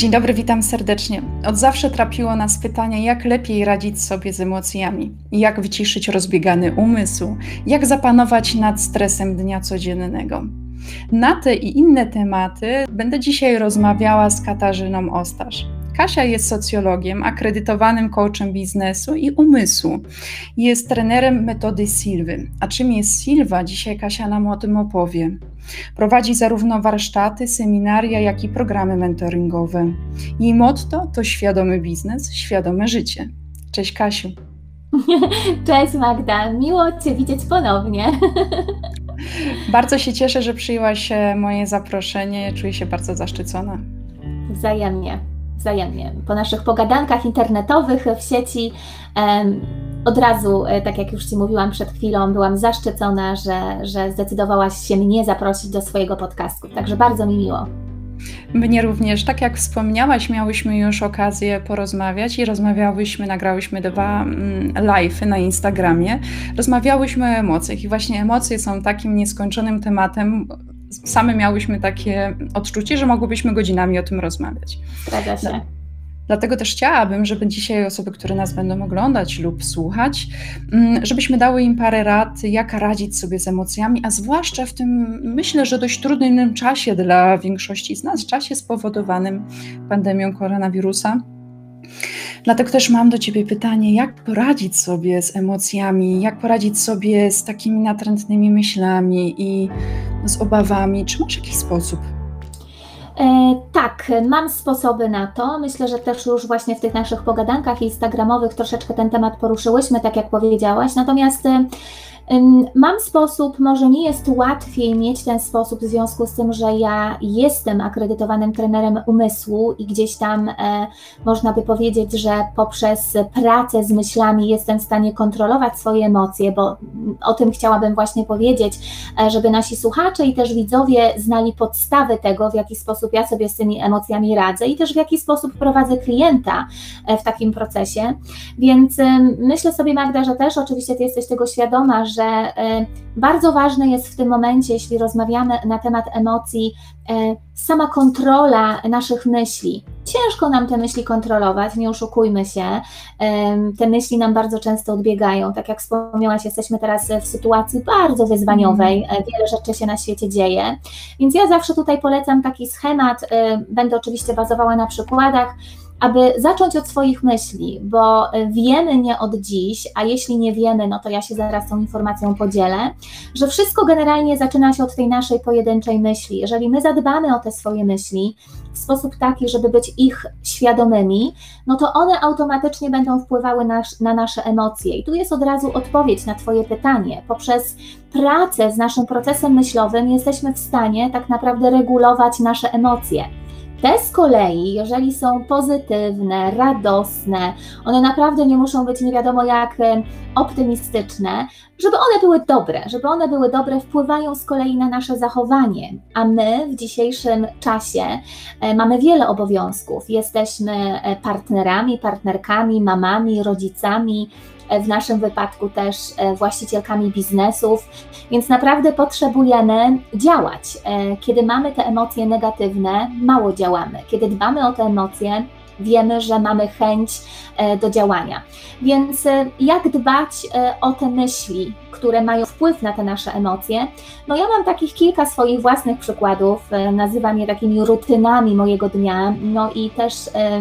Dzień dobry, witam serdecznie. Od zawsze trapiło nas pytanie, jak lepiej radzić sobie z emocjami, jak wyciszyć rozbiegany umysł, jak zapanować nad stresem dnia codziennego. Na te i inne tematy będę dzisiaj rozmawiała z Katarzyną Ostasz. Kasia jest socjologiem, akredytowanym coachem biznesu i umysłu. Jest trenerem metody Silwy. A czym jest Silva? Dzisiaj Kasia nam o tym opowie. Prowadzi zarówno warsztaty, seminaria, jak i programy mentoringowe. Jej motto to świadomy biznes, świadome życie. Cześć Kasiu. Cześć Magda, miło Cię widzieć ponownie. Bardzo się cieszę, że przyjęłaś e, moje zaproszenie. Czuję się bardzo zaszczycona. Wzajemnie, wzajemnie. Po naszych pogadankach internetowych w sieci od razu, e, tak jak już Ci mówiłam przed chwilą, byłam zaszczycona, że, że zdecydowałaś się mnie zaprosić do swojego podcastu. Także bardzo mi miło. Mnie również, tak jak wspomniałaś, miałyśmy już okazję porozmawiać i rozmawiałyśmy, nagrałyśmy dwa mm, live'y na Instagramie. Rozmawiałyśmy o emocjach i właśnie emocje są takim nieskończonym tematem. Same miałyśmy takie odczucie, że mogłybyśmy godzinami o tym rozmawiać. Zgadza się. Dlatego też chciałabym, żeby dzisiaj osoby, które nas będą oglądać lub słuchać, mm, żebyśmy dały im parę rad, jak radzić sobie z emocjami, a zwłaszcza w tym, myślę, że dość trudnym czasie dla większości z nas, czasie spowodowanym pandemią koronawirusa. Dlatego też mam do Ciebie pytanie, jak poradzić sobie z emocjami, jak poradzić sobie z takimi natrętnymi myślami i z obawami? Czy masz jakiś sposób? E, tak, mam sposoby na to. Myślę, że też już właśnie w tych naszych pogadankach instagramowych troszeczkę ten temat poruszyłyśmy, tak jak powiedziałaś. Natomiast Mam sposób, może mi jest łatwiej mieć ten sposób w związku z tym, że ja jestem akredytowanym trenerem umysłu i gdzieś tam e, można by powiedzieć, że poprzez pracę z myślami jestem w stanie kontrolować swoje emocje, bo o tym chciałabym właśnie powiedzieć, e, żeby nasi słuchacze i też widzowie znali podstawy tego, w jaki sposób ja sobie z tymi emocjami radzę i też w jaki sposób prowadzę klienta e, w takim procesie. Więc myślę sobie, Magda, że też oczywiście Ty jesteś tego świadoma, że że e, bardzo ważne jest w tym momencie, jeśli rozmawiamy na temat emocji, e, sama kontrola naszych myśli. Ciężko nam te myśli kontrolować, nie oszukujmy się. Te myśli nam bardzo często odbiegają. Tak jak wspomniałaś, jesteśmy teraz w sytuacji bardzo wyzwaniowej, mm. wiele rzeczy się na świecie dzieje. Więc ja zawsze tutaj polecam taki schemat, będę oczywiście bazowała na przykładach aby zacząć od swoich myśli, bo wiemy nie od dziś, a jeśli nie wiemy, no to ja się zaraz tą informacją podzielę, że wszystko generalnie zaczyna się od tej naszej pojedynczej myśli. Jeżeli my zadbamy o te swoje myśli w sposób taki, żeby być ich świadomymi, no to one automatycznie będą wpływały na, na nasze emocje. I tu jest od razu odpowiedź na Twoje pytanie. Poprzez pracę z naszym procesem myślowym jesteśmy w stanie tak naprawdę regulować nasze emocje. Te z kolei, jeżeli są pozytywne, radosne, one naprawdę nie muszą być nie wiadomo jak optymistyczne, żeby one były dobre, żeby one były dobre, wpływają z kolei na nasze zachowanie. A my w dzisiejszym czasie e, mamy wiele obowiązków. Jesteśmy e, partnerami, partnerkami, mamami, rodzicami, w naszym wypadku też e, właścicielkami biznesów, więc naprawdę potrzebujemy działać. E, kiedy mamy te emocje negatywne, mało działamy. Kiedy dbamy o te emocje, wiemy, że mamy chęć e, do działania. Więc jak dbać o te myśli, które mają wpływ na te nasze emocje? No ja mam takich kilka swoich własnych przykładów, nazywam je takimi rutynami mojego dnia, no i też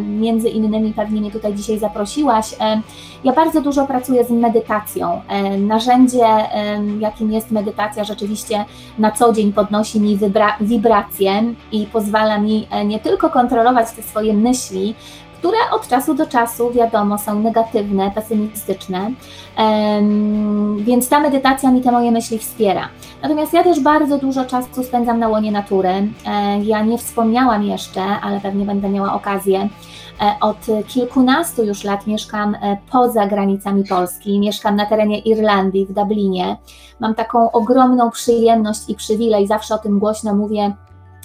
między innymi pewnie mnie tutaj dzisiaj zaprosiłaś. Ja bardzo dużo pracuję z medytacją. Narzędzie, jakim jest medytacja, rzeczywiście na co dzień podnosi mi wibracje i pozwala mi e, nie tylko kontrolować te swoje myśli, które od czasu do czasu, wiadomo, są negatywne, pesymistyczne, więc ta medytacja mi te moje myśli wspiera. Natomiast ja też bardzo dużo czasu spędzam na łonie natury. E, ja nie wspomniałam jeszcze, ale pewnie będę miała okazję. E, od kilkunastu już lat mieszkam e, poza granicami Polski, mieszkam na terenie Irlandii, w Dublinie. Mam taką ogromną przyjemność i przywilej, zawsze o tym głośno mówię,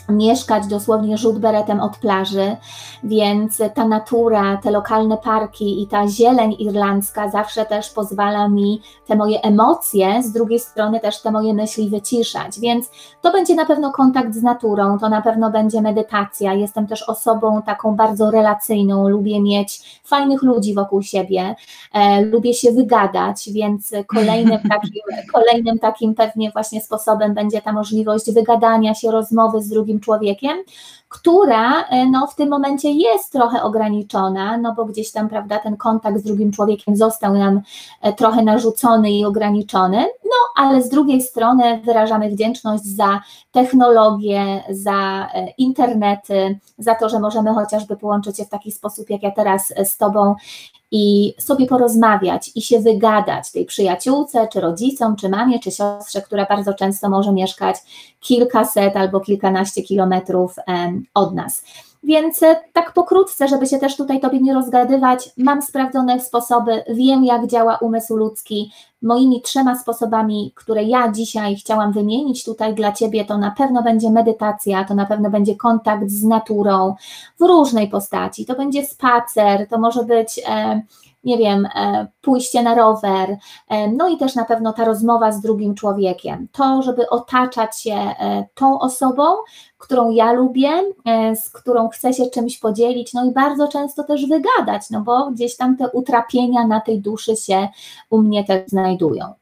mieszkać dosłownie rzut beretem od plaży, więc ta natura, te lokalne parki i ta zieleń irlandzka zawsze też pozwala mi te moje emocje, z drugiej strony też te moje myśli wyciszać, więc to będzie na pewno kontakt z naturą, to na pewno będzie medytacja. Jestem też osobą taką bardzo relacyjną, lubię mieć fajnych ludzi wokół siebie, e, lubię się wygadać, więc kolejnym takim, kolejnym takim pewnie właśnie sposobem będzie ta możliwość wygadania się, rozmowy z drugim człowiekiem, która e, no, w tym momencie jest trochę ograniczona, no bo gdzieś tam, prawda, ten kontakt z drugim człowiekiem został nam e, trochę narzucony i ograniczony, no ale z drugiej strony wyrażamy wdzięczność za technologię, za e, internety, za to, że możemy chociażby połączyć się w taki sposób, jak ja teraz z Tobą i sobie porozmawiać i się wygadać tej przyjaciółce, czy rodzicom, czy mamie, czy siostrze, która bardzo często może mieszkać kilkaset albo kilkanaście kilometrów od nas. Więc e, tak pokrótce, żeby się też tutaj Tobie nie rozgadywać, mam sprawdzone sposoby, wiem jak działa umysł ludzki. Moimi trzema sposobami, które ja dzisiaj chciałam wymienić tutaj dla Ciebie, to na pewno będzie medytacja, to na pewno będzie kontakt z naturą w różnej postaci. To będzie spacer, to może być. E, nie wiem, e, pójście na rower, e, no i też na pewno ta rozmowa z drugim człowiekiem. To, żeby otaczać się e, tą osobą, którą ja lubię, z którą chcę się czymś podzielić, no i bardzo często też wygadać, no bo gdzieś tam te utrapienia na tej duszy się u mnie też znajdują. 度有。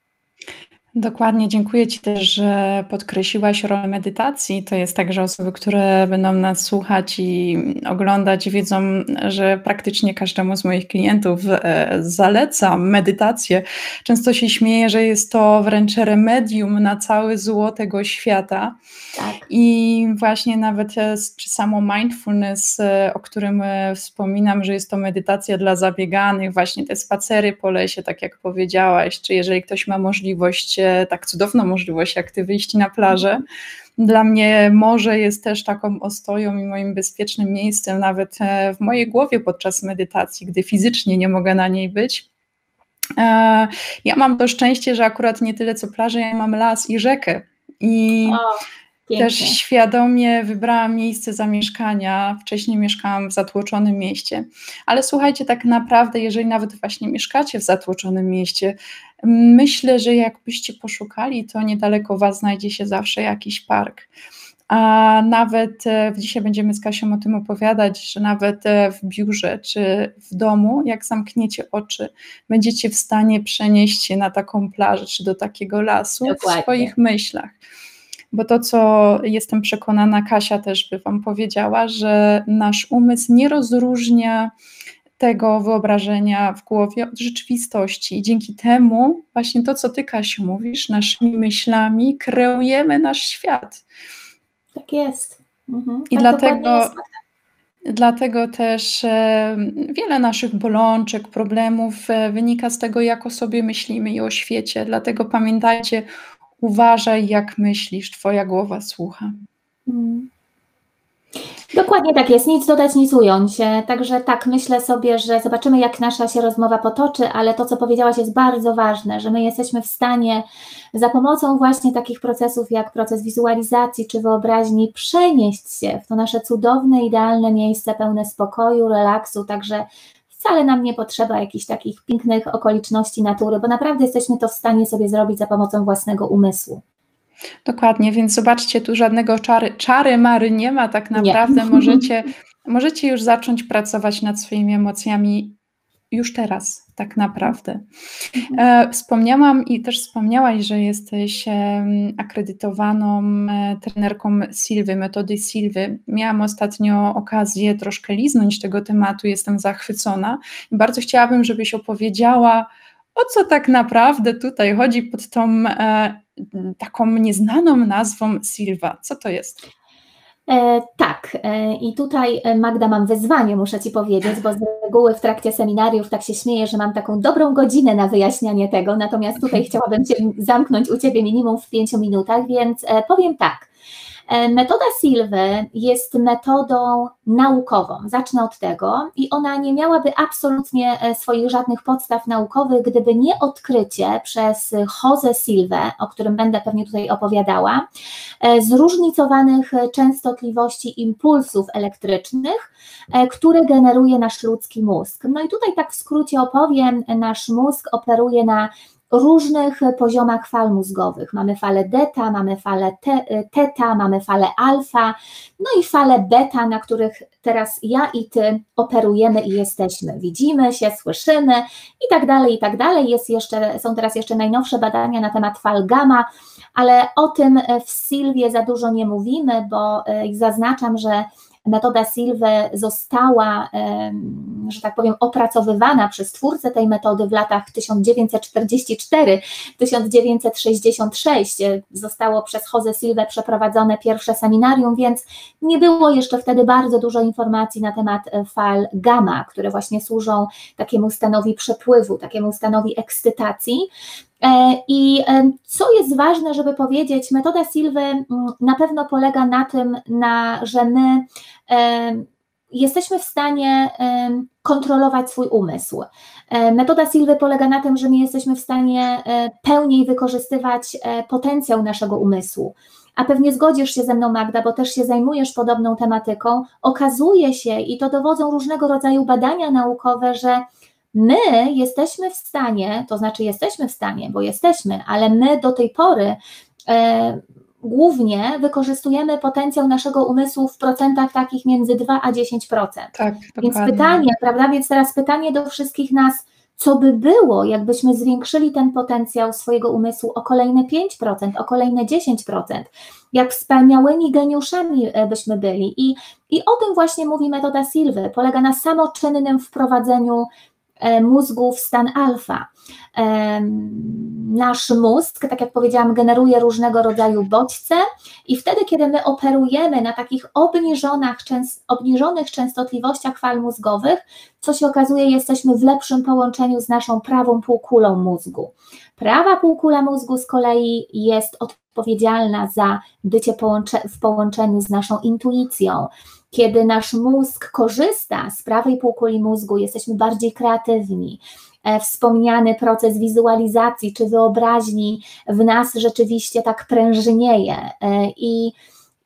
Dokładnie, dziękuję Ci też, że podkreśliłaś rolę medytacji. To jest tak, że osoby, które będą nas słuchać i oglądać, wiedzą, że praktycznie każdemu z moich klientów e, zalecam medytację. Często się śmieję, że jest to wręcz remedium na cały zło tego świata. Tak. I właśnie nawet e, samo mindfulness, e, o którym wspominam, że jest to medytacja dla zabieganych, właśnie te spacery po lesie, tak jak powiedziałaś, czy jeżeli ktoś ma możliwość tak cudowną możliwość, jak ty wyjść na plażę. Dla mnie morze jest też taką ostoją i moim bezpiecznym miejscem, nawet e, w mojej głowie podczas medytacji, gdy fizycznie nie mogę na niej być. E, ja mam to szczęście, że akurat nie tyle co plażę, ja mam las i rzekę. I Pięknie. Też świadomie wybrałam miejsce zamieszkania. Wcześniej mieszkałam w zatłoczonym mieście, ale słuchajcie, tak naprawdę, jeżeli nawet właśnie mieszkacie w zatłoczonym mieście, myślę, że jakbyście poszukali, to niedaleko Was znajdzie się zawsze jakiś park. A nawet e, dzisiaj będziemy z Kasią o tym opowiadać, że nawet e, w biurze czy w domu, jak zamkniecie oczy, będziecie w stanie przenieść się na taką plażę czy do takiego lasu Dokładnie. w swoich myślach bo to, co jestem przekonana, Kasia też by Wam powiedziała, że nasz umysł nie rozróżnia tego wyobrażenia w głowie od rzeczywistości. I dzięki temu, właśnie to, co Ty, Kasiu, mówisz, naszymi myślami kreujemy nasz świat. Tak jest. Mhm. I tak dlatego. Jest. Dlatego też e, wiele naszych bolączek, problemów e, wynika z tego, jak o sobie myślimy i o świecie. Dlatego pamiętajcie, Uważaj, jak myślisz, twoja głowa słucha. Hmm. Dokładnie tak jest, nic dodać, nic ująć. E, także tak, myślę sobie, że zobaczymy, jak nasza się rozmowa potoczy, ale to, co powiedziałaś, jest bardzo ważne, że my jesteśmy w stanie za pomocą właśnie takich procesów, jak proces wizualizacji czy wyobraźni, przenieść się w to nasze cudowne, idealne miejsce pełne spokoju, relaksu. Także wcale nam nie potrzeba jakichś takich pięknych okoliczności natury, bo naprawdę jesteśmy to w stanie sobie zrobić za pomocą własnego umysłu. Dokładnie, więc zobaczcie, tu żadnego czary, czary mary nie ma, tak naprawdę możecie, możecie już zacząć pracować nad swoimi emocjami już teraz, tak naprawdę. Mhm. E, wspomniałam i też wspomniałaś, że jesteś akredytowaną e, trenerką Silwy, metody Silwy. Miałam ostatnio okazję troszkę liznąć tego tematu, jestem zachwycona i bardzo chciałabym, żebyś opowiedziała, o co tak naprawdę tutaj chodzi pod tą e, taką nieznaną nazwą Silva. Co to jest? E, tak, e, i tutaj e, Magda mam wyzwanie, muszę Ci powiedzieć, bo z reguły w trakcie seminariów tak się śmieję, że mam taką dobrą godzinę na wyjaśnianie tego, natomiast tutaj chciałabym Cię zamknąć u Ciebie minimum w pięciu minutach, więc powiem tak. E, metoda Silwy jest metodą naukową, zacznę od tego, i ona nie miałaby absolutnie e, swoich żadnych podstaw naukowych, gdyby nie odkrycie przez Jose Silwę, o którym będę pewnie tutaj opowiadała, e, zróżnicowanych częstotliwości impulsów elektrycznych, które generuje nasz ludzki mózg. No i tutaj tak w skrócie opowiem, nasz mózg operuje na różnych poziomach fal mózgowych. Mamy falę delta, mamy falę te, teta, mamy falę alfa, no i falę beta, na których teraz ja i ty operujemy i jesteśmy. Widzimy się, słyszymy i tak dalej, i tak dalej. Jest jeszcze, są teraz jeszcze najnowsze badania na temat fal gamma, ale o tym w Sylwie za dużo nie mówimy, bo e, zaznaczam, że metoda Silwy została, że tak powiem, opracowywana przez twórcę tej metody w latach 1944-1966. Zostało przez Jose Silwę przeprowadzone pierwsze seminarium, więc nie było jeszcze wtedy bardzo dużo informacji na temat e, fal gamma, które właśnie służą takiemu stanowi przepływu, takiemu stanowi ekscytacji. E, I e, co jest ważne, żeby powiedzieć, metoda Silwy mm, na pewno polega na tym, na, że my e, jesteśmy w stanie kontrolować swój umysł. Metoda Silwy polega na tym, że my jesteśmy w stanie pełniej wykorzystywać potencjał naszego umysłu. A pewnie zgodzisz się ze mną, Magda, bo też się zajmujesz podobną tematyką. Okazuje się, i to dowodzą różnego rodzaju badania naukowe, że My jesteśmy w stanie, to znaczy jesteśmy w stanie, bo jesteśmy, ale my do tej pory e, głównie wykorzystujemy potencjał naszego umysłu w procentach takich między 2 a 10%. Tak, Więc pytanie, prawda? Więc teraz pytanie do wszystkich nas, co by było, jakbyśmy zwiększyli ten potencjał swojego umysłu o kolejne 5%, o kolejne 10%, jak wspaniałymi geniuszami e, byśmy byli. I, I o tym właśnie mówi metoda Silwy. Polega na samoczynnym wprowadzeniu mózgu w stan alfa. E, nasz mózg, tak jak powiedziałam, generuje różnego rodzaju bodźce i wtedy, kiedy my operujemy na takich obniżonych, obniżonych częstotliwościach fal mózgowych, co się okazuje, jesteśmy w lepszym połączeniu z naszą prawą półkulą mózgu. Prawa półkula mózgu z kolei jest odpowiedzialna za bycie połącze w połączeniu z naszą intuicją, kiedy nasz mózg korzysta z prawej półkuli mózgu, jesteśmy bardziej kreatywni. E, wspomniany proces wizualizacji czy wyobraźni w nas rzeczywiście tak prężnieje. E, I,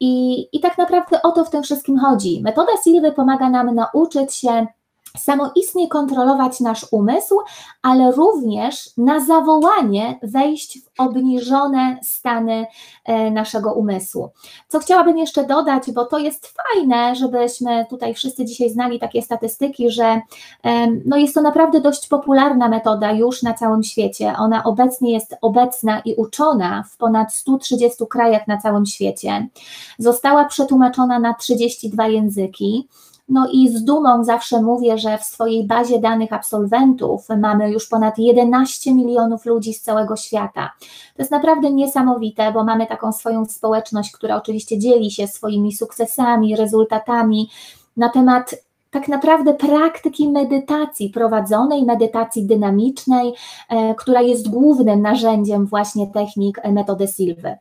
i, I tak naprawdę o to w tym wszystkim chodzi. Metoda Silwy pomaga nam nauczyć się samoistnie kontrolować nasz umysł, ale również na zawołanie wejść w obniżone stany e, naszego umysłu. Co chciałabym jeszcze dodać, bo to jest fajne, żebyśmy tutaj wszyscy dzisiaj znali takie statystyki, że no jest to naprawdę dość popularna metoda już na całym świecie. Ona obecnie jest obecna i uczona w ponad 130 krajach na całym świecie. Została przetłumaczona na 32 języki. No i z dumą zawsze mówię, że w swojej bazie danych absolwentów mamy już ponad 11 milionów ludzi z całego świata. To jest naprawdę niesamowite, bo mamy taką swoją społeczność, która oczywiście dzieli się swoimi sukcesami, rezultatami na temat tak naprawdę praktyki medytacji, prowadzonej medytacji dynamicznej, e, która jest głównym narzędziem właśnie technik e, metody Silwy.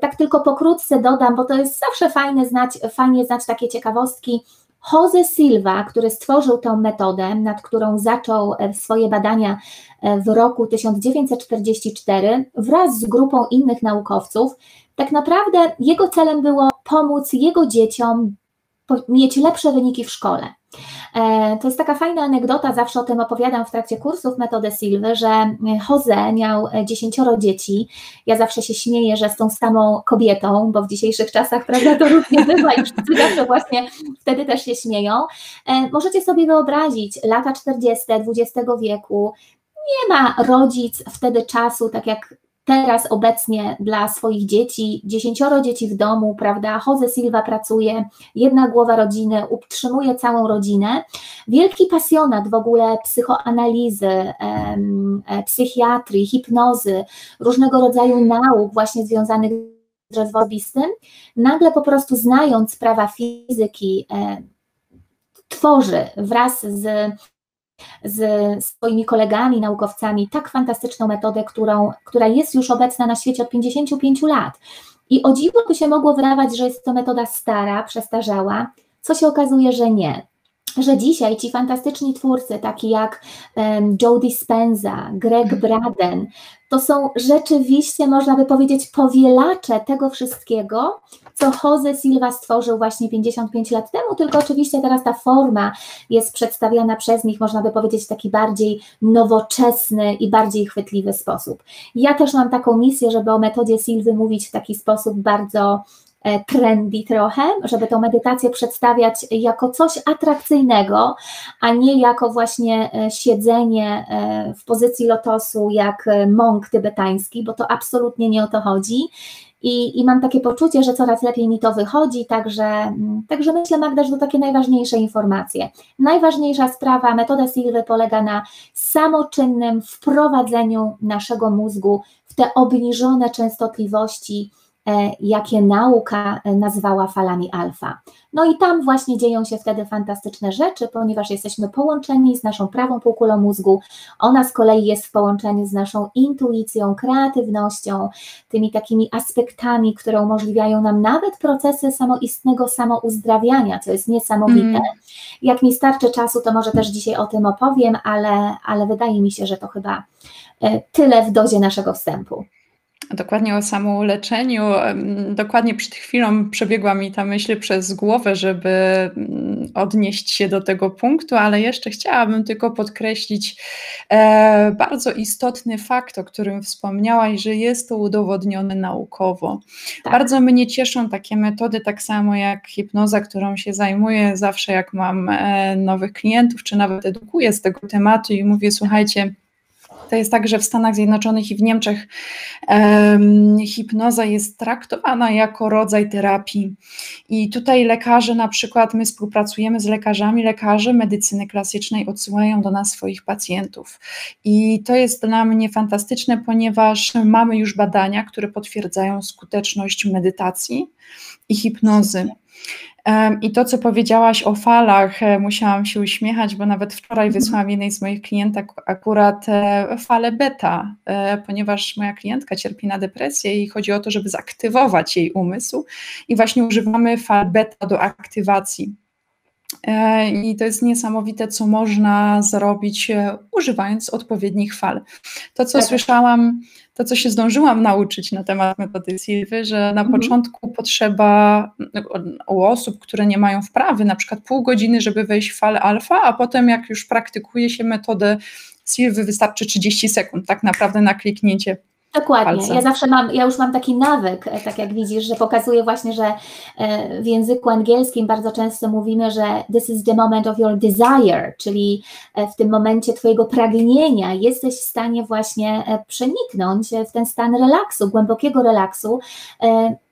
Tak tylko pokrótce dodam, bo to jest zawsze fajne znać, fajnie znać takie ciekawostki, Jose Silva, który stworzył tę metodę, nad którą zaczął e, swoje badania e, w roku 1944 wraz z grupą innych naukowców, tak naprawdę jego celem było pomóc jego dzieciom mieć lepsze wyniki w szkole. E, to jest taka fajna anegdota, zawsze o tym opowiadam w trakcie kursów metody Silwy, że Jose miał dziesięcioro dzieci. Ja zawsze się śmieję, że z tą samą kobietą, bo w dzisiejszych czasach, prawda, to różnie bywa i wszyscy zawsze właśnie wtedy też się śmieją. E, możecie sobie wyobrazić lata 40. XX wieku, nie ma rodzic wtedy czasu, tak jak teraz obecnie dla swoich dzieci, dziesięcioro dzieci w domu, prawda? Jose Silva pracuje, jedna głowa rodziny, utrzymuje całą rodzinę. Wielki pasjonat w ogóle psychoanalizy, e, psychiatrii, hipnozy, różnego rodzaju nauk właśnie związanych z rozwojem nagle po prostu znając prawa fizyki, tworzy wraz z z swoimi kolegami, naukowcami tak fantastyczną metodę, którą, która jest już obecna na świecie od 55 lat. I o dziwo by się mogło wydawać, że jest to metoda stara, przestarzała, co się okazuje, że nie że dzisiaj ci fantastyczni twórcy, taki jak Joe Dispenza, Greg Mhm. Braden, to są rzeczywiście, można by powiedzieć, powielacze tego wszystkiego, co Jose Silva stworzył właśnie 55 lat temu, tylko oczywiście teraz ta forma jest przedstawiana przez nich, można by powiedzieć, w taki bardziej nowoczesny i bardziej chwytliwy sposób. Ja też mam taką misję, żeby o metodzie Silwy mówić w taki sposób bardzo trendy trochę, żeby tą medytację przedstawiać jako coś atrakcyjnego, a nie jako właśnie e, siedzenie e, w pozycji lotosu jak e, mąk tybetański, bo to absolutnie nie o to chodzi. I, I mam takie poczucie, że coraz lepiej mi to wychodzi, także, mm, także myślę, Magda, że to takie najważniejsze informacje. Najważniejsza sprawa, metoda Silwy polega na samoczynnym wprowadzeniu naszego mózgu w te obniżone częstotliwości, e, jakie nauka e, nazwała falami alfa. No i tam właśnie dzieją się wtedy fantastyczne rzeczy, ponieważ jesteśmy połączeni z naszą prawą półkulą mózgu. Ona z kolei jest w połączeniu z naszą intuicją, kreatywnością, tymi takimi aspektami, które umożliwiają nam nawet procesy samoistnego samouzdrawiania, co jest niesamowite. Mm. Jak mi starczy czasu, to może też dzisiaj o tym opowiem, ale, ale wydaje mi się, że to chyba e, tyle w dozie naszego wstępu. Dokładnie o samouleczeniu. Em, Dokładnie przed chwilą przebiegła mi ta myśl przez głowę, żeby mm, odnieść się do tego punktu, ale jeszcze chciałabym tylko podkreślić e, bardzo istotny fakt, o którym wspomniałaś, że jest to udowodnione naukowo. Tak. Bardzo mnie cieszą takie metody, tak samo jak hipnoza, którą się zajmuję zawsze, jak mam e, nowych klientów, czy nawet edukuję z tego tematu i mówię, słuchajcie, to jest tak, że w Stanach Zjednoczonych i w Niemczech em, hipnoza jest traktowana jako rodzaj terapii. I tutaj lekarze, na przykład, my współpracujemy z lekarzami, lekarze medycyny klasycznej odsyłają do nas swoich pacjentów. I to jest dla mnie fantastyczne, ponieważ mamy już badania, które potwierdzają skuteczność medytacji i hipnozy. I to, co powiedziałaś o falach, e, musiałam się uśmiechać, bo nawet wczoraj Mhm. wysłałam jednej z moich klientek akurat e, falę beta, e, ponieważ moja klientka cierpi na depresję i chodzi o to, żeby zaktywować jej umysł i właśnie używamy fal beta do aktywacji. I to jest niesamowite, co można zrobić używając odpowiednich fal. To, co Tak. słyszałam, to, co się zdążyłam nauczyć na temat metody Silwy, że na Mhm. początku potrzeba u osób, które nie mają wprawy, na przykład pół godziny, żeby wejść w falę alfa, a potem jak już praktykuje się metodę Silwy, wystarczy 30 sekund, tak naprawdę na kliknięcie Dokładnie. palca. Ja zawsze mam, ja już mam taki nawyk, e, tak jak widzisz, że pokazuję właśnie, że e, w języku angielskim bardzo często mówimy, że this is the moment of your desire, czyli e, w tym momencie Twojego pragnienia jesteś w stanie właśnie przeniknąć w ten stan relaksu, głębokiego relaksu,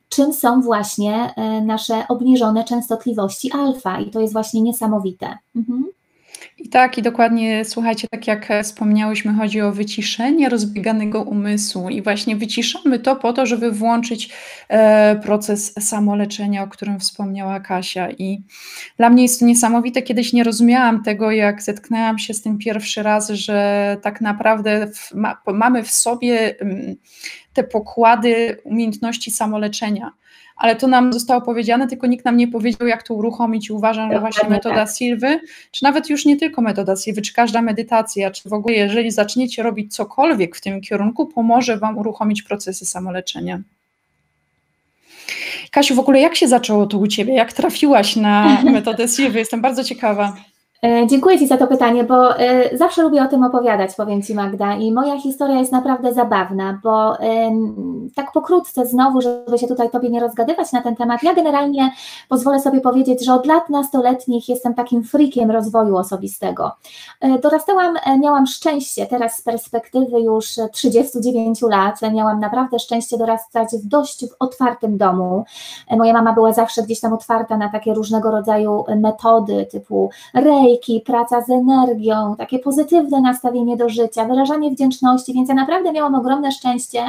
czym są właśnie nasze obniżone częstotliwości alfa i to jest właśnie niesamowite. Mhm. I tak, i dokładnie, słuchajcie, tak jak e, wspomniałyśmy, chodzi o wyciszenie rozbieganego umysłu i właśnie wyciszamy to po to, żeby włączyć e, proces samoleczenia, o którym wspomniała Kasia. I dla mnie jest to niesamowite, kiedyś nie rozumiałam tego, jak zetknęłam się z tym pierwszy raz, że tak naprawdę w, ma, mamy w sobie mm, te pokłady umiejętności samoleczenia. Ale to nam zostało powiedziane, tylko nikt nam nie powiedział, jak to uruchomić. I uważam, że właśnie metoda tak. Silwy, czy nawet już nie tylko metoda Silwy, czy każda medytacja, czy w ogóle jeżeli zaczniecie robić cokolwiek w tym kierunku, pomoże Wam uruchomić procesy samoleczenia. Kasiu, w ogóle jak się zaczęło to u Ciebie? Jak trafiłaś na metodę Silwy? Jestem bardzo ciekawa. E, Dziękuję Ci za to pytanie, bo e, zawsze lubię o tym opowiadać, powiem Ci Magda, i moja historia jest naprawdę zabawna, bo tak pokrótce znowu, żeby się tutaj Tobie nie rozgadywać na ten temat, ja generalnie pozwolę sobie powiedzieć, że od lat nastoletnich jestem takim frikiem rozwoju osobistego. E, Dorastałam, miałam szczęście, teraz z perspektywy już e, 39 lat, miałam naprawdę szczęście dorastać w dość otwartym domu. Moja mama była zawsze gdzieś tam otwarta na takie różnego rodzaju metody typu praca z energią, takie pozytywne nastawienie do życia, wyrażanie wdzięczności, więc ja naprawdę miałam ogromne szczęście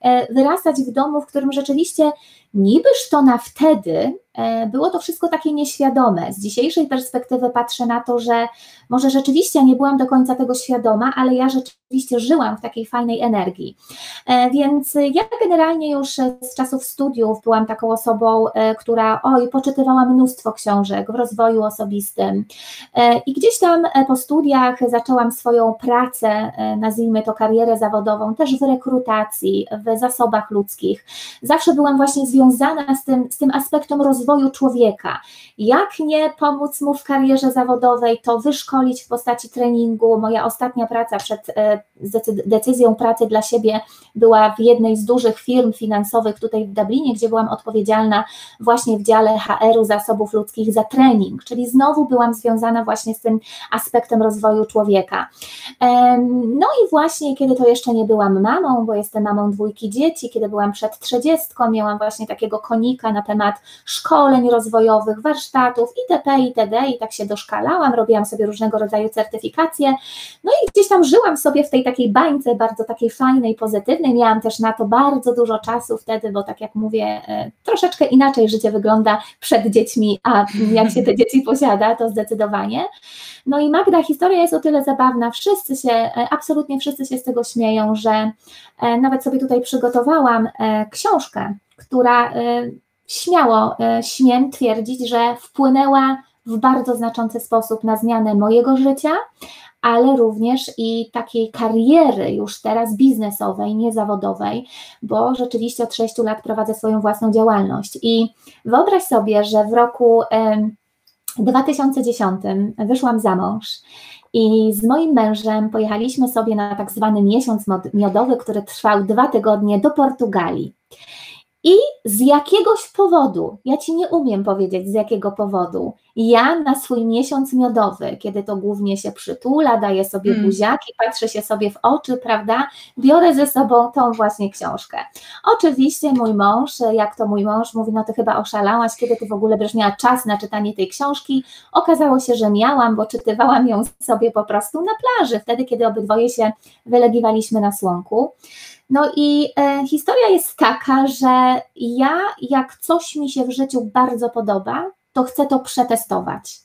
e, wyrastać w domu, w którym rzeczywiście nibyż to na wtedy było to wszystko takie nieświadome. Z dzisiejszej perspektywy patrzę na to, że może rzeczywiście nie byłam do końca tego świadoma, ale ja rzeczywiście żyłam w takiej fajnej energii. E, więc ja generalnie już z czasów studiów byłam taką osobą, która oj, poczytywała mnóstwo książek w rozwoju osobistym. I gdzieś tam po studiach zaczęłam swoją pracę, nazwijmy to karierę zawodową, też w rekrutacji, w zasobach ludzkich. Zawsze byłam właśnie związana z tym, z tym aspektem rozwoju człowieka. Jak nie pomóc mu w karierze zawodowej, to wyszkolić w postaci treningu. Moja ostatnia praca przed e, decyzją pracy dla siebie była w jednej z dużych firm finansowych tutaj w Dublinie, gdzie byłam odpowiedzialna właśnie w dziale HR-u zasobów ludzkich za trening, czyli znowu byłam związana właśnie z tym aspektem rozwoju człowieka. No i właśnie, kiedy to jeszcze nie byłam mamą, bo jestem mamą dwójki dzieci, kiedy byłam przed trzydziestką, miałam właśnie takiego konika na temat szkoleń rozwojowych, warsztatów itp., itd. i tak się doszkalałam, robiłam sobie różnego rodzaju certyfikacje, no i gdzieś tam żyłam sobie w tej takiej bańce, bardzo takiej fajnej, pozytywnej, miałam też na to bardzo dużo czasu wtedy, bo tak jak mówię, e, troszeczkę inaczej życie wygląda przed dziećmi, a jak się te dzieci posiada, to zdecydowanie. No i Magda, historia jest o tyle zabawna, wszyscy się, e, absolutnie wszyscy się z tego śmieją, że e, nawet sobie tutaj przygotowałam książkę, która śmiało śmiem twierdzić, że wpłynęła w bardzo znaczący sposób na zmianę mojego życia, ale również i takiej kariery już teraz biznesowej, niezawodowej, bo rzeczywiście od 6 lat prowadzę swoją własną działalność. I wyobraź sobie, że w roku 2010 wyszłam za mąż i z moim mężem pojechaliśmy sobie na tak zwany miesiąc miodowy, który trwał dwa tygodnie do Portugalii. I z jakiegoś powodu, ja ci nie umiem powiedzieć z jakiego powodu, ja na swój miesiąc miodowy, kiedy to głównie się przytula, daję sobie hmm. buziaki, patrzę się sobie w oczy, prawda, biorę ze sobą tą właśnie książkę. Oczywiście mój mąż, jak to mój mąż mówi, no ty chyba oszalałaś, kiedy ty w ogóle będziesz miała czas na czytanie tej książki. Okazało się, że miałam, bo czytywałam ją sobie po prostu na plaży, wtedy, kiedy obydwoje się wylegiwaliśmy na słonku. No i e, historia jest taka, że ja, jak coś mi się w życiu bardzo podoba, to chcę to przetestować.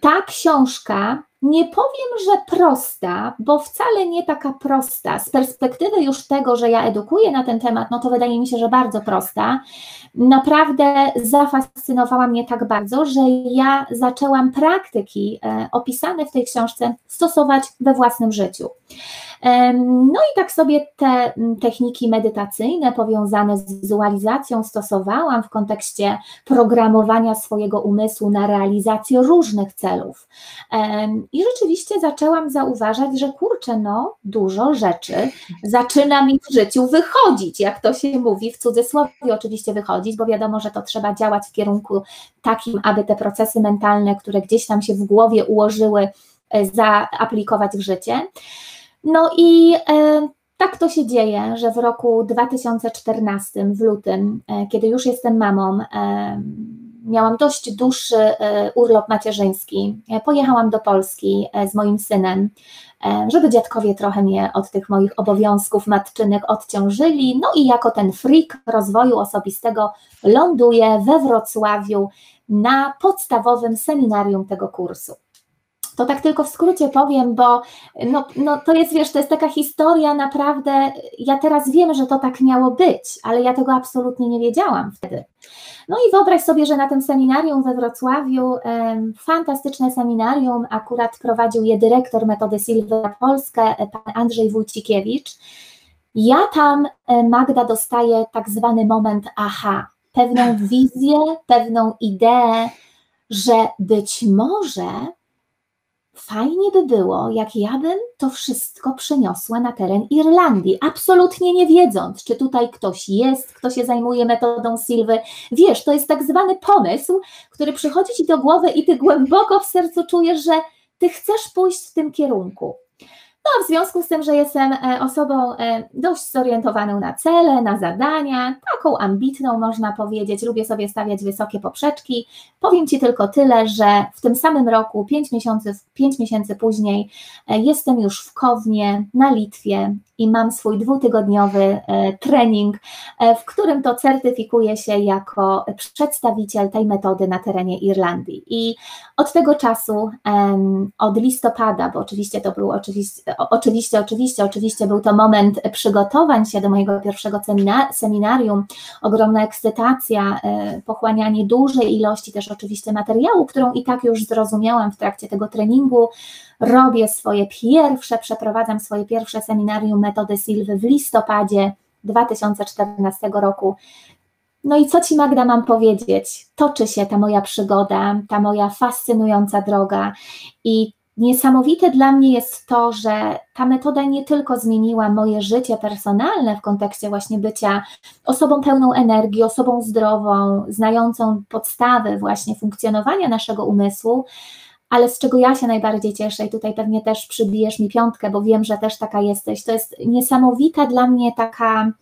Ta książka, nie powiem, że prosta, bo wcale nie taka prosta. Z perspektywy już tego, że ja edukuję na ten temat, no to wydaje mi się, że bardzo prosta. Naprawdę zafascynowała mnie tak bardzo, że ja zaczęłam praktyki e, opisane w tej książce stosować we własnym życiu. No i tak sobie te techniki medytacyjne powiązane z wizualizacją stosowałam w kontekście programowania swojego umysłu na realizację różnych celów. I rzeczywiście zaczęłam zauważać, że kurczę, no, dużo rzeczy zaczyna mi w życiu wychodzić, jak to się mówi w cudzysłowie, oczywiście wychodzić, bo wiadomo, że to trzeba działać w kierunku takim, aby te procesy mentalne, które gdzieś tam się w głowie ułożyły, e, zaaplikować w życie. No i e, tak to się dzieje, że w roku 2014, w lutym, e, kiedy już jestem mamą, e, miałam dość dłuższy urlop macierzyński. Pojechałam do Polski z moim synem, żeby dziadkowie trochę mnie od tych moich obowiązków matczynych odciążyli. No i jako ten freak rozwoju osobistego ląduję we Wrocławiu na podstawowym seminarium tego kursu. To tak tylko w skrócie powiem, bo no, no to jest, wiesz, to jest taka historia naprawdę, ja teraz wiem, że to tak miało być, ale ja tego absolutnie nie wiedziałam wtedy. No i wyobraź sobie, że na tym seminarium we Wrocławiu, fantastyczne seminarium, akurat prowadził je dyrektor Metody Silva Polskę, pan Andrzej Wójcikiewicz. Ja tam, e, Magda, dostaję tak zwany moment aha, pewną wizję, pewną ideę, że być może fajnie by było, jak ja bym to wszystko przeniosła na teren Irlandii, absolutnie nie wiedząc, czy tutaj ktoś jest, kto się zajmuje metodą Silwy. Wiesz, to jest tak zwany pomysł, który przychodzi ci do głowy i ty głęboko w sercu czujesz, że ty chcesz pójść w tym kierunku. No, w związku z tym, że jestem e, osobą e, dość zorientowaną na cele, na zadania, taką ambitną można powiedzieć, lubię sobie stawiać wysokie poprzeczki. Powiem Ci tylko tyle, że w tym samym roku, pięć miesięcy, pięć miesięcy później, e, jestem już w Kownie na Litwie i mam swój dwutygodniowy e, trening, e, w którym to certyfikuję się jako przedstawiciel tej metody na terenie Irlandii. I od tego czasu, od listopada, bo oczywiście to był oczywiście, oczywiście, oczywiście, oczywiście był to moment przygotowań się do mojego pierwszego seminarium, ogromna ekscytacja, e, pochłanianie dużej ilości też oczywiście materiału, którą i tak już zrozumiałam w trakcie tego treningu, robię swoje pierwsze, przeprowadzam swoje pierwsze seminarium metody Silwy w listopadzie 2014 roku. No i co Ci Magda mam powiedzieć? Toczy się ta moja przygoda, ta moja fascynująca droga i niesamowite dla mnie jest to, że ta metoda nie tylko zmieniła moje życie personalne w kontekście właśnie bycia osobą pełną energii, osobą zdrową, znającą podstawy właśnie funkcjonowania naszego umysłu, ale z czego ja się najbardziej cieszę i tutaj pewnie też przybijesz mi piątkę, bo wiem, że też taka jesteś, to jest niesamowita dla mnie taka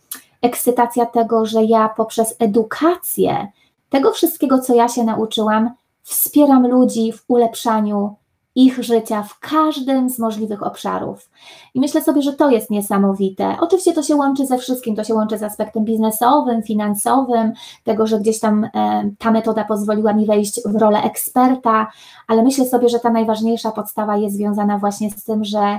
ekscytacja tego, że ja poprzez edukację tego wszystkiego, co ja się nauczyłam, wspieram ludzi w ulepszaniu ich życia w każdym z możliwych obszarów. I myślę sobie, że to jest niesamowite. Oczywiście to się łączy ze wszystkim, to się łączy z aspektem biznesowym, finansowym, tego, że gdzieś tam e, ta metoda pozwoliła mi wejść w rolę eksperta, ale myślę sobie, że ta najważniejsza podstawa jest związana właśnie z tym, że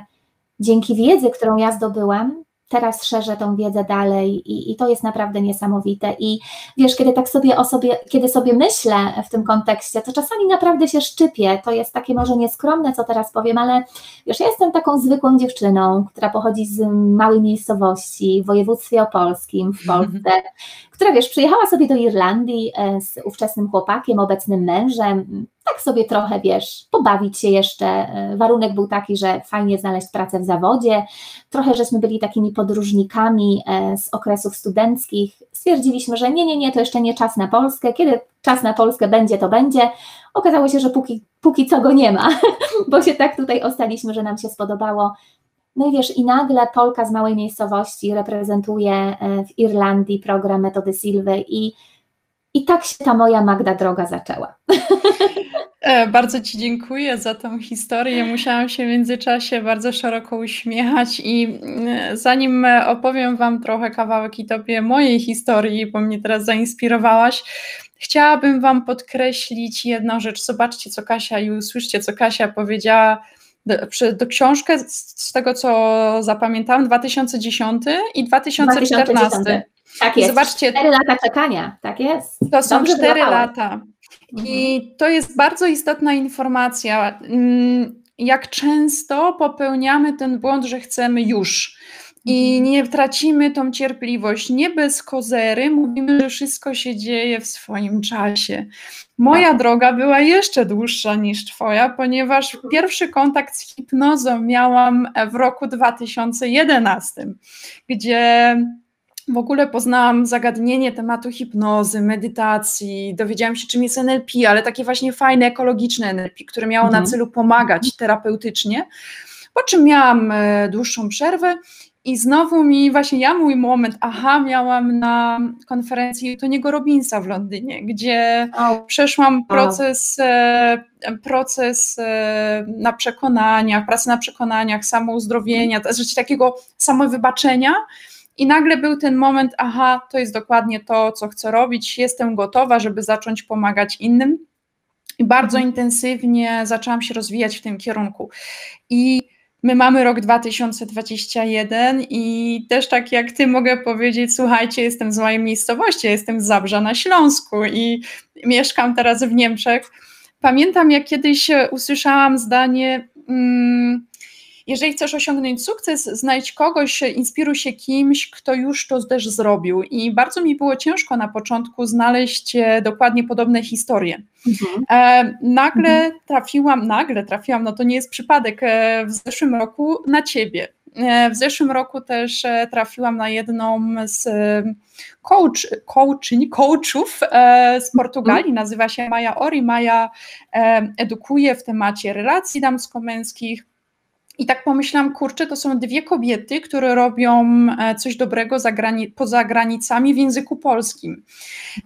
dzięki wiedzy, którą ja zdobyłam, teraz szerzę tą wiedzę dalej i, i, to jest naprawdę niesamowite. I wiesz, kiedy tak sobie o sobie, kiedy sobie myślę w tym kontekście, to czasami naprawdę się szczypię. To jest takie może nieskromne, co teraz powiem, ale wiesz, ja jestem taką zwykłą dziewczyną, która pochodzi z małej miejscowości w województwie opolskim w Polsce, która wiesz, przyjechała sobie do Irlandii e, z ówczesnym chłopakiem, obecnym mężem, tak sobie trochę, wiesz, pobawić się jeszcze. E, warunek był taki, że fajnie znaleźć pracę w zawodzie. Trochę żeśmy byli takimi podróżnikami e, z okresów studenckich. Stwierdziliśmy, że nie, nie, nie, to jeszcze nie czas na Polskę. Kiedy czas na Polskę będzie, to będzie. Okazało się, że póki, póki co go nie ma, bo się tak tutaj ostaliśmy, że nam się spodobało. No i wiesz, i nagle Polka z małej miejscowości reprezentuje e, w Irlandii program metody Silwy i, i tak się ta moja Magda droga zaczęła. E, bardzo Ci dziękuję za tą historię. Musiałam się w międzyczasie bardzo szeroko uśmiechać i e, zanim opowiem Wam trochę kawałek i Tobie mojej historii, bo mnie teraz zainspirowałaś, chciałabym Wam podkreślić jedną rzecz. Zobaczcie, co Kasia i usłyszcie, co Kasia powiedziała do, do książkę z tego, co zapamiętałam, 2010 i 2014. 2010. Tak jest. Zobaczcie. Cztery lata czekania, tak jest. To są Dobrze cztery lata. I mhm. to jest bardzo istotna informacja. Mm, jak często popełniamy ten błąd, że chcemy już i mhm. nie tracimy tą cierpliwość. Nie bez kozery mówimy, że wszystko się dzieje w swoim czasie. Moja tak. droga była jeszcze dłuższa niż Twoja, ponieważ pierwszy kontakt z hipnozą miałam w roku 2011, gdzie w ogóle poznałam zagadnienie tematu hipnozy, medytacji, dowiedziałam się, czym jest NLP, ale takie właśnie fajne, ekologiczne NLP, które miało mhm. na celu pomagać terapeutycznie. Po czym miałam e, dłuższą przerwę i znowu mi właśnie ja mój moment, aha, miałam na konferencji Toniego Robinsa w Londynie, gdzie oh. przeszłam proces, e, proces e, na przekonaniach, pracy na przekonaniach, samouzdrowienia, znaczy takiego samowybaczenia, i nagle był ten moment, aha, to jest dokładnie to, co chcę robić, jestem gotowa, żeby zacząć pomagać innym. I bardzo mhm. intensywnie zaczęłam się rozwijać w tym kierunku. I my mamy rok 2021 i też tak jak ty mogę powiedzieć, słuchajcie, jestem z mojej miejscowości, jestem z Zabrza na Śląsku i mieszkam teraz w Niemczech. Pamiętam, jak kiedyś usłyszałam zdanie, mm, jeżeli chcesz osiągnąć sukces, znajdź kogoś, inspiruj się kimś, kto już to też zrobił. I bardzo mi było ciężko na początku znaleźć e, dokładnie podobne historie. Mhm. E, nagle mhm. trafiłam, nagle trafiłam, no to nie jest przypadek, e, w zeszłym roku na ciebie. E, w zeszłym roku też trafiłam na jedną z coach, coaching, coachów z Portugalii, mhm. nazywa się Maja Ori. Maja edukuje w temacie relacji damsko-męskich, I tak pomyślałam, kurczę, to są dwie kobiety, które robią e, coś dobrego za grani poza granicami w języku polskim.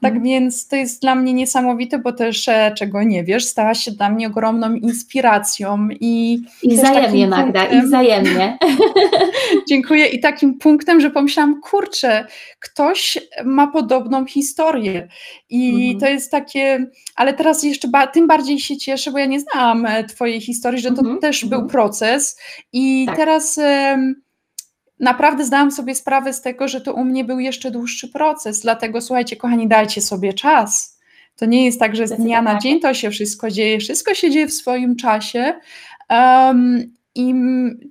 Tak Mhm. więc to jest dla mnie niesamowite, bo też, e, czego nie wiesz, stała się dla mnie ogromną inspiracją i I wzajemnie, Magda, i punktem, wzajemnie. dziękuję, i takim punktem, że pomyślałam, kurczę, ktoś ma podobną historię. I Mhm. to jest takie, ale teraz jeszcze ba tym bardziej się cieszę, bo ja nie znałam e, Twojej historii, że to Mhm, też był mhm. proces. I Tak. teraz naprawdę zdałam sobie sprawę z tego, że to u mnie był jeszcze dłuższy proces. Dlatego słuchajcie, kochani, dajcie sobie czas. To nie jest tak, że z dnia na dzień to się wszystko dzieje. Wszystko się dzieje w swoim czasie. Um, I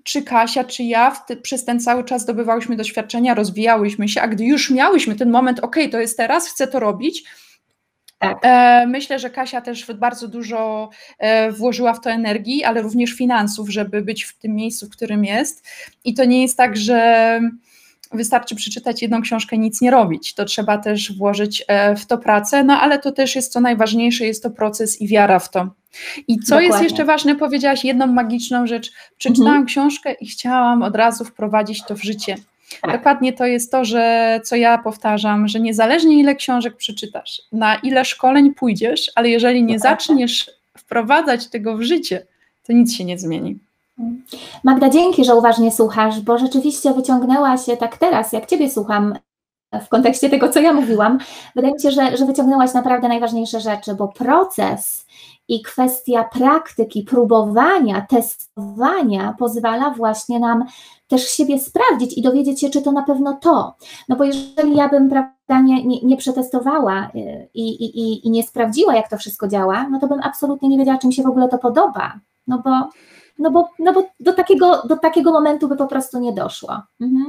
czy Kasia, czy ja te, przez ten cały czas zdobywałyśmy doświadczenia, rozwijałyśmy się, a gdy już miałyśmy ten moment, ok, to jest teraz, chcę to robić, Tak. E, Myślę, że Kasia też bardzo dużo e, włożyła w to energii, ale również finansów, żeby być w tym miejscu, w którym jest. I to nie jest tak, że wystarczy przeczytać jedną książkę i nic nie robić. To trzeba też włożyć e, w to pracę, no ale to też jest co najważniejsze, jest to proces i wiara w to. I co jest Dokładnie. jeszcze ważne, powiedziałaś jedną magiczną rzecz. Przeczytałam Mhm. książkę i chciałam od razu wprowadzić to w życie. Tak. Dokładnie to jest to, że co ja powtarzam, że niezależnie ile książek przeczytasz, na ile szkoleń pójdziesz, ale jeżeli nie zaczniesz wprowadzać tego w życie, to nic się nie zmieni. Magda, dzięki, że uważnie słuchasz, bo rzeczywiście wyciągnęłaś się tak teraz, jak Ciebie słucham w kontekście tego, co ja mówiłam, wydaje mi się, że, że wyciągnęłaś naprawdę najważniejsze rzeczy, bo proces i kwestia praktyki, próbowania, testowania pozwala właśnie nam też siebie sprawdzić i dowiedzieć się, czy to na pewno to. No bo jeżeli ja bym prawda, nie, nie, nie przetestowała y, i, i, i, nie sprawdziła, jak to wszystko działa, no to bym absolutnie nie wiedziała, czy mi się w ogóle to podoba. No bo, no bo, no bo do, takiego, do takiego momentu by po prostu nie doszło. Mhm.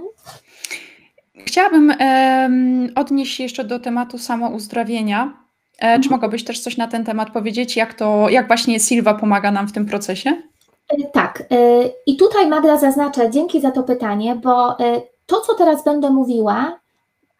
Chciałabym em, odnieść się jeszcze do tematu samouzdrowienia. E, Czy Mhm. mogłabyś też coś na ten temat powiedzieć, jak to, jak właśnie Silva pomaga nam w tym procesie? Y, Tak, y, i tutaj Magda zaznaczę, dzięki za to pytanie, bo y, to, co teraz będę mówiła,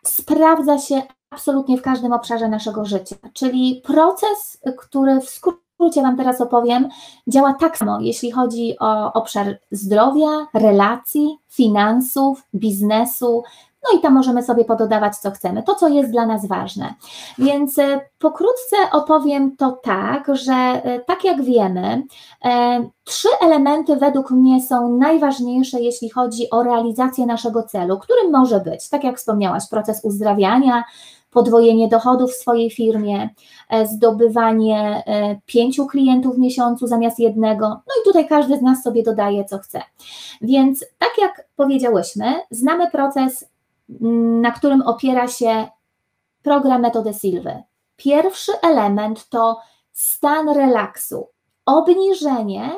sprawdza się absolutnie w każdym obszarze naszego życia. Czyli proces, który w skrócie Wam teraz opowiem, działa tak samo, jeśli chodzi o obszar zdrowia, relacji, finansów, biznesu. No i tam możemy sobie pododawać, co chcemy, to, co jest dla nas ważne. Więc y, pokrótce opowiem to tak, że y, tak jak wiemy, E, Trzy elementy według mnie są najważniejsze, jeśli chodzi o realizację naszego celu, którym może być, tak jak wspomniałaś, proces uzdrawiania, podwojenie dochodów w swojej firmie, e, zdobywanie e, pięciu klientów w miesiącu zamiast jednego. No i tutaj każdy z nas sobie dodaje, co chce. Więc tak jak powiedziałyśmy, znamy proces, na którym opiera się program metody Silwy. Pierwszy element to stan relaksu obniżenie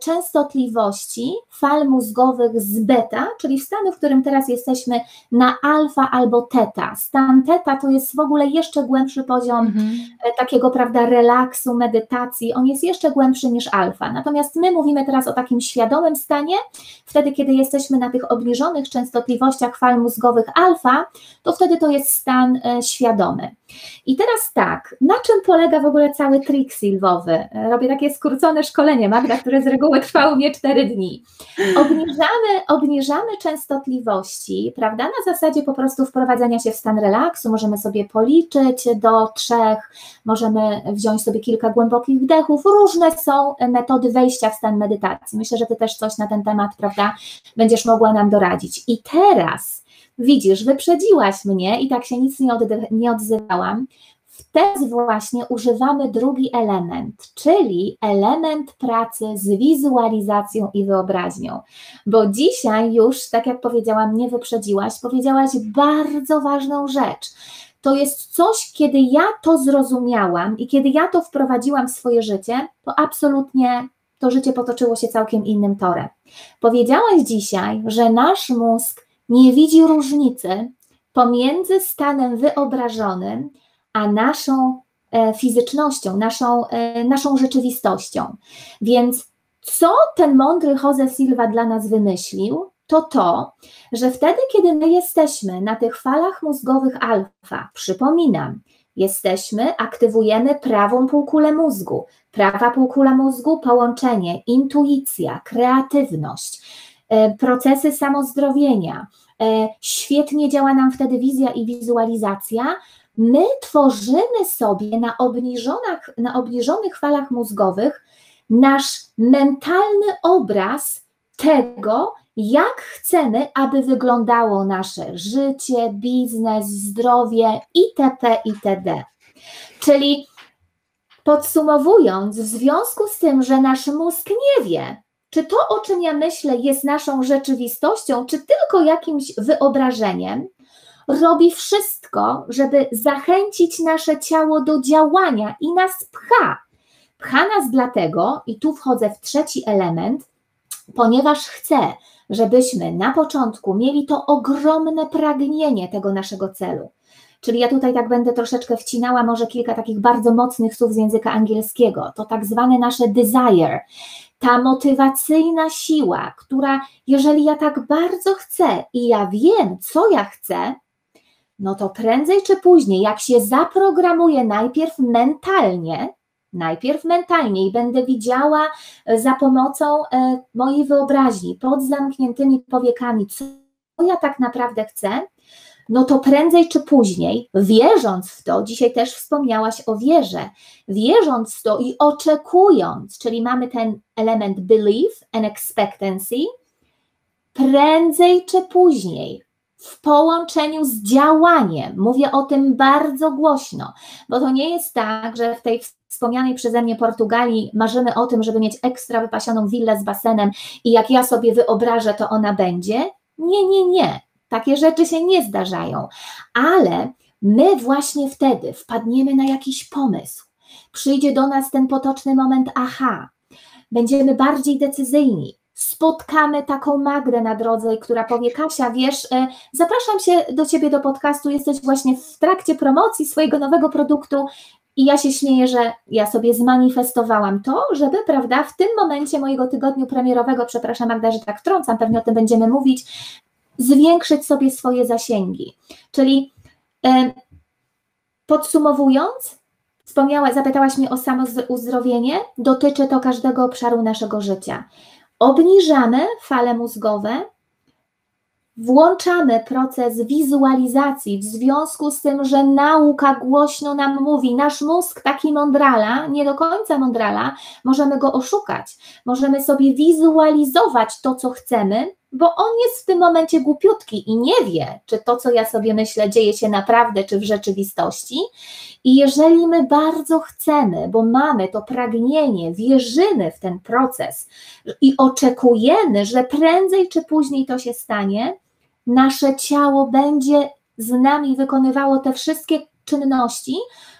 częstotliwości fal mózgowych z beta, czyli w stanu, w którym teraz jesteśmy na alfa albo teta. Stan teta to jest w ogóle jeszcze głębszy poziom Mhm. e, takiego, prawda, relaksu, medytacji, on jest jeszcze głębszy niż alfa. Natomiast my mówimy teraz o takim świadomym stanie, wtedy, kiedy jesteśmy na tych obniżonych częstotliwościach fal mózgowych alfa, to wtedy to jest stan e, świadomy. I teraz tak, na czym polega w ogóle cały trik silwowy? E, Robię takie skrócone szkolenie, Magda, które z reguły trwało mnie 4 dni. Obniżamy, obniżamy częstotliwości, prawda, na zasadzie po prostu wprowadzenia się w stan relaksu, możemy sobie policzyć do trzech, możemy wziąć sobie kilka głębokich wdechów, różne są metody wejścia w stan medytacji. Myślę, że Ty też coś na ten temat, prawda, będziesz mogła nam doradzić. I teraz widzisz, wyprzedziłaś mnie i tak się nic nie, nie odzywałam. Wtedy właśnie używamy drugi element, czyli element pracy z wizualizacją i wyobraźnią. Bo dzisiaj już, tak jak powiedziałam, nie wyprzedziłaś, powiedziałaś bardzo ważną rzecz. To jest coś, kiedy ja to zrozumiałam i kiedy ja to wprowadziłam w swoje życie, to absolutnie to życie potoczyło się całkiem innym torem. Powiedziałaś dzisiaj, że nasz mózg nie widzi różnicy pomiędzy stanem wyobrażonym a naszą e, fizycznością, naszą, e, naszą rzeczywistością. Więc co ten mądry Jose Silva dla nas wymyślił, to to, że wtedy, kiedy my jesteśmy na tych falach mózgowych alfa, przypominam, jesteśmy, aktywujemy prawą półkulę mózgu. Prawa półkula mózgu, połączenie, intuicja, kreatywność, e, procesy samozdrowienia. Świetnie działa nam wtedy wizja i wizualizacja. My tworzymy sobie na, obniżonych, na obniżonych falach mózgowych nasz mentalny obraz tego, jak chcemy, aby wyglądało nasze życie, biznes, zdrowie itp. itd. Czyli podsumowując, w związku z tym, że nasz mózg nie wie, czy to, o czym ja myślę, jest naszą rzeczywistością, czy tylko jakimś wyobrażeniem, robi wszystko, żeby zachęcić nasze ciało do działania i nas pcha. Pcha nas dlatego, i tu wchodzę w trzeci element, ponieważ chce, żebyśmy na początku mieli to ogromne pragnienie tego naszego celu. Czyli ja tutaj tak będę troszeczkę wcinała może kilka takich bardzo mocnych słów z języka angielskiego. To tak zwane nasze desire, ta motywacyjna siła, która jeżeli ja tak bardzo chcę i ja wiem, co ja chcę, no to prędzej czy później, jak się zaprogramuję najpierw mentalnie, najpierw mentalnie i będę widziała e, za pomocą e, mojej wyobraźni, pod zamkniętymi powiekami, co ja tak naprawdę chcę, no to prędzej czy później, wierząc w to, dzisiaj też wspomniałaś o wierze, wierząc w to i oczekując, czyli mamy ten element belief and expectancy, prędzej czy później w połączeniu z działaniem. Mówię o tym bardzo głośno, bo to nie jest tak, że w tej wspomnianej przeze mnie Portugalii marzymy o tym, żeby mieć ekstra wypasioną willę z basenem i jak ja sobie wyobrażę, to ona będzie. Nie, nie, nie. Takie rzeczy się nie zdarzają, ale my właśnie wtedy wpadniemy na jakiś pomysł. Przyjdzie do nas ten potoczny moment, aha, będziemy bardziej decyzyjni, spotkamy taką Magdę na drodze, która powie: Kasia, wiesz, e, zapraszam się do ciebie do podcastu, jesteś właśnie w trakcie promocji swojego nowego produktu. I ja się śmieję, że ja sobie zmanifestowałam to, żeby, prawda, w tym momencie mojego tygodniu premierowego, przepraszam Magda, że tak wtrącam, pewnie o tym będziemy mówić, zwiększyć sobie swoje zasięgi. Czyli e, podsumowując, wspomniała, zapytałaś mnie o samouzdrowienie, dotyczy to każdego obszaru naszego życia obniżamy fale mózgowe, włączamy proces wizualizacji w związku z tym, że nauka głośno nam mówi, nasz mózg taki mądrala, nie do końca mądrala, możemy go oszukać, możemy sobie wizualizować to, co chcemy, bo on jest w tym momencie głupiutki i nie wie, czy to, co ja sobie myślę, dzieje się naprawdę, czy w rzeczywistości. I jeżeli my bardzo chcemy, bo mamy to pragnienie, wierzymy w ten proces i oczekujemy, że prędzej czy później to się stanie, nasze ciało będzie z nami wykonywało te wszystkie czynności,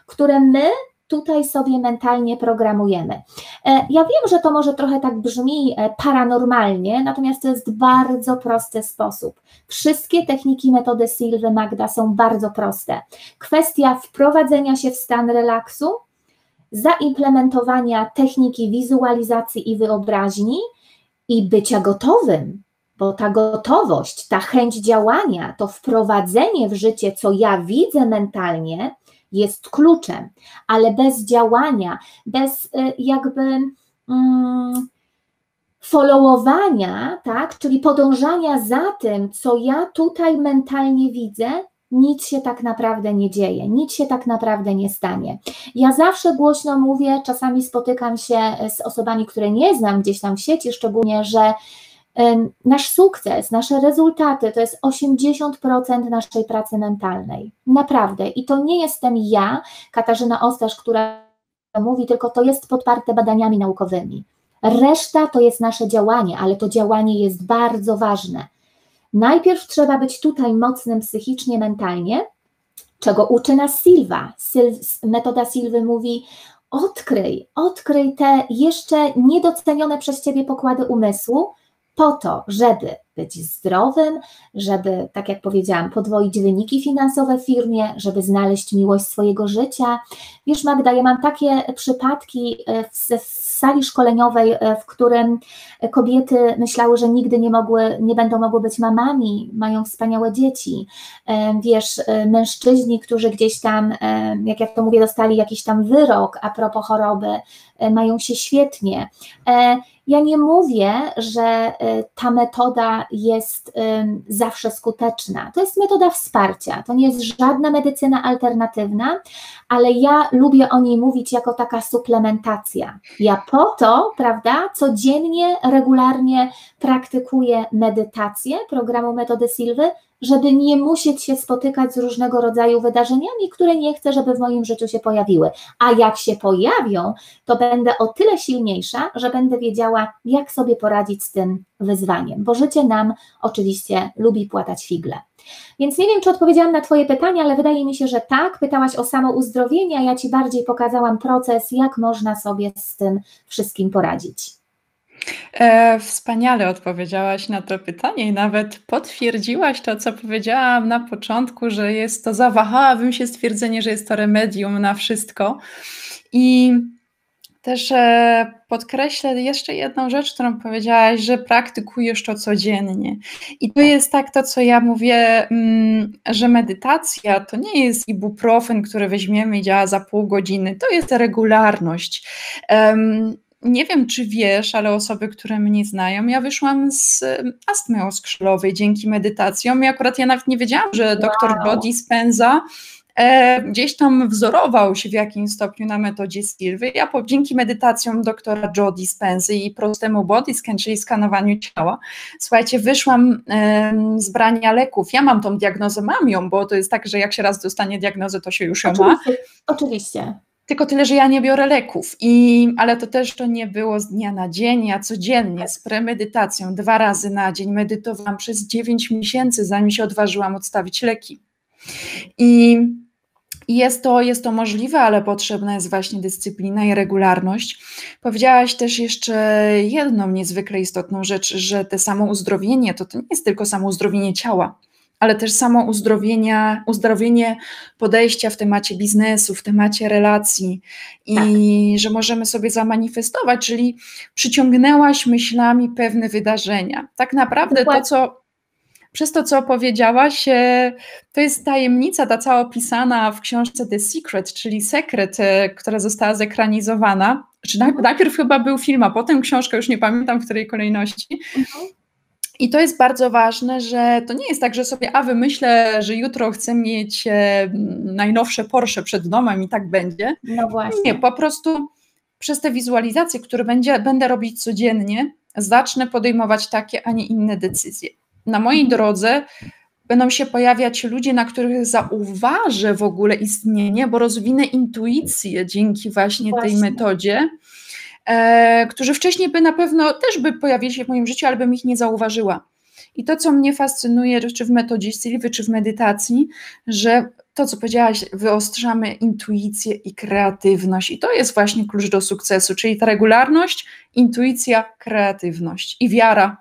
które my tutaj sobie mentalnie programujemy. E, ja wiem, że to może trochę tak brzmi e, paranormalnie, natomiast to jest bardzo prosty sposób. Wszystkie techniki metody Silwy Magda są bardzo proste. Kwestia wprowadzenia się w stan relaksu, zaimplementowania techniki wizualizacji i wyobraźni i bycia gotowym, bo ta gotowość, ta chęć działania, to wprowadzenie w życie, co ja widzę mentalnie, jest kluczem, ale bez działania, bez y, jakby mm, followowania, tak, czyli podążania za tym, co ja tutaj mentalnie widzę, nic się tak naprawdę nie dzieje, nic się tak naprawdę nie stanie. Ja zawsze głośno mówię, czasami spotykam się z osobami, które nie znam gdzieś tam w sieci, szczególnie, że Nasz sukces, nasze rezultaty to jest 80% naszej pracy mentalnej. Naprawdę. I to nie jestem ja, Katarzyna Ostasz, która mówi, tylko to jest podparte badaniami naukowymi. Reszta to jest nasze działanie, ale to działanie jest bardzo ważne. Najpierw trzeba być tutaj mocnym psychicznie, mentalnie, czego uczy nas Silva. metoda Silwy mówi: odkryj, odkryj te jeszcze niedocenione przez ciebie pokłady umysłu, po to, żeby być zdrowym, żeby, tak jak powiedziałam, podwoić wyniki finansowe w firmie, żeby znaleźć miłość swojego życia. Wiesz, Magda, ja mam takie przypadki e, w, w sali szkoleniowej, e, w którym kobiety myślały, że nigdy nie, mogły, nie będą mogły być mamami, mają wspaniałe dzieci. E, wiesz, mężczyźni, którzy gdzieś tam, jak ja to mówię, dostali jakiś tam wyrok a propos choroby, mają się świetnie. Ja nie mówię, że y, ta metoda jest zawsze skuteczna. To jest metoda wsparcia, to nie jest żadna medycyna alternatywna, ale ja lubię o niej mówić jako taka suplementacja. Ja po to, prawda, codziennie, regularnie praktykuję medytację programu metody Silwy, żeby nie musieć się spotykać z różnego rodzaju wydarzeniami, które nie chcę, żeby w moim życiu się pojawiły. A jak się pojawią, to będę o tyle silniejsza, że będę wiedziała, jak sobie poradzić z tym wyzwaniem, bo życie nam oczywiście lubi płatać figle. Więc nie wiem, czy odpowiedziałam na Twoje pytanie, ale wydaje mi się, że tak. Pytałaś o samo uzdrowienie, a ja Ci bardziej pokazałam proces, jak można sobie z tym wszystkim poradzić. E, wspaniale odpowiedziałaś na to pytanie i nawet potwierdziłaś to, co powiedziałam na początku, że jest to, zawahałabym się stwierdzenie, że jest to remedium na wszystko. I też e, podkreślę jeszcze jedną rzecz, którą powiedziałaś, że praktykujesz to codziennie. I to jest tak to, co ja mówię, mm, że medytacja to nie jest ibuprofen, który weźmiemy i działa za pół godziny. To jest regularność. Nie wiem, czy wiesz, ale osoby, które mnie znają, ja wyszłam z astmy oskrzelowej dzięki medytacjom i akurat ja nawet nie wiedziałam, że dr wow. Jody Spenza e, gdzieś tam wzorował się w jakimś stopniu na metodzie Silwy. Ja po, dzięki medytacjom doktora Jody Spenzy i prostemu body scan, czyli skanowaniu ciała, słuchajcie, wyszłam e, z brania leków. Ja mam tą diagnozę, mam ją, bo to jest tak, że jak się raz dostanie diagnozę, to się już ją oczywiście, ma. Oczywiście. Tylko tyle, że ja nie biorę leków. I, ale to też to nie było z dnia na dzień. Ja codziennie z premedytacją dwa razy na dzień medytowałam przez 9 miesięcy, zanim się odważyłam odstawić leki. I jest to, jest to możliwe, ale potrzebna jest właśnie dyscyplina i regularność. Powiedziałaś też jeszcze jedną niezwykle istotną rzecz, że te samo uzdrowienie to, to nie jest tylko samo uzdrowienie ciała ale też samo uzdrowienia, uzdrowienie podejścia w temacie biznesu, w temacie relacji i tak. że możemy sobie zamanifestować, czyli przyciągnęłaś myślami pewne wydarzenia. Tak naprawdę Dokładnie. to, co przez to, co opowiedziałaś, e, to jest tajemnica ta cała opisana w książce The Secret, czyli Sekret, e, która została zekranizowana. Czy mhm. najpierw chyba był film, a potem książka, już nie pamiętam w której kolejności. Mhm. I to jest bardzo ważne, że to nie jest tak, że sobie, a wymyślę, że jutro chcę mieć e, najnowsze Porsche przed domem i tak będzie. No właśnie. Nie, po prostu przez te wizualizacje, które będzie, będę robić codziennie, zacznę podejmować takie, a nie inne decyzje. Na mojej mhm. drodze będą się pojawiać ludzie, na których zauważę w ogóle istnienie, bo rozwinę intuicję dzięki właśnie, właśnie. tej metodzie którzy wcześniej by na pewno też by pojawili się w moim życiu, ale bym ich nie zauważyła. I to, co mnie fascynuje, czy w metodzie Sylwy, czy w medytacji, że to, co powiedziałaś, wyostrzamy intuicję i kreatywność. I to jest właśnie klucz do sukcesu, czyli ta regularność, intuicja, kreatywność i wiara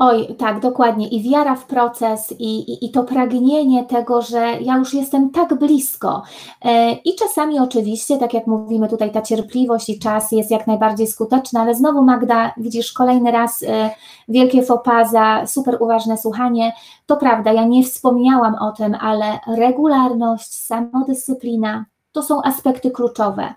Oj, tak, dokładnie. I wiara w proces, i, i, i, to pragnienie tego, że ja już jestem tak blisko. E, I czasami oczywiście, tak jak mówimy tutaj, ta cierpliwość i czas jest jak najbardziej skuteczna, ale znowu Magda, widzisz, kolejny raz e, wielkie fopaza, super uważne słuchanie. To prawda, ja nie wspomniałam o tym, ale regularność, samodyscyplina to są aspekty kluczowe.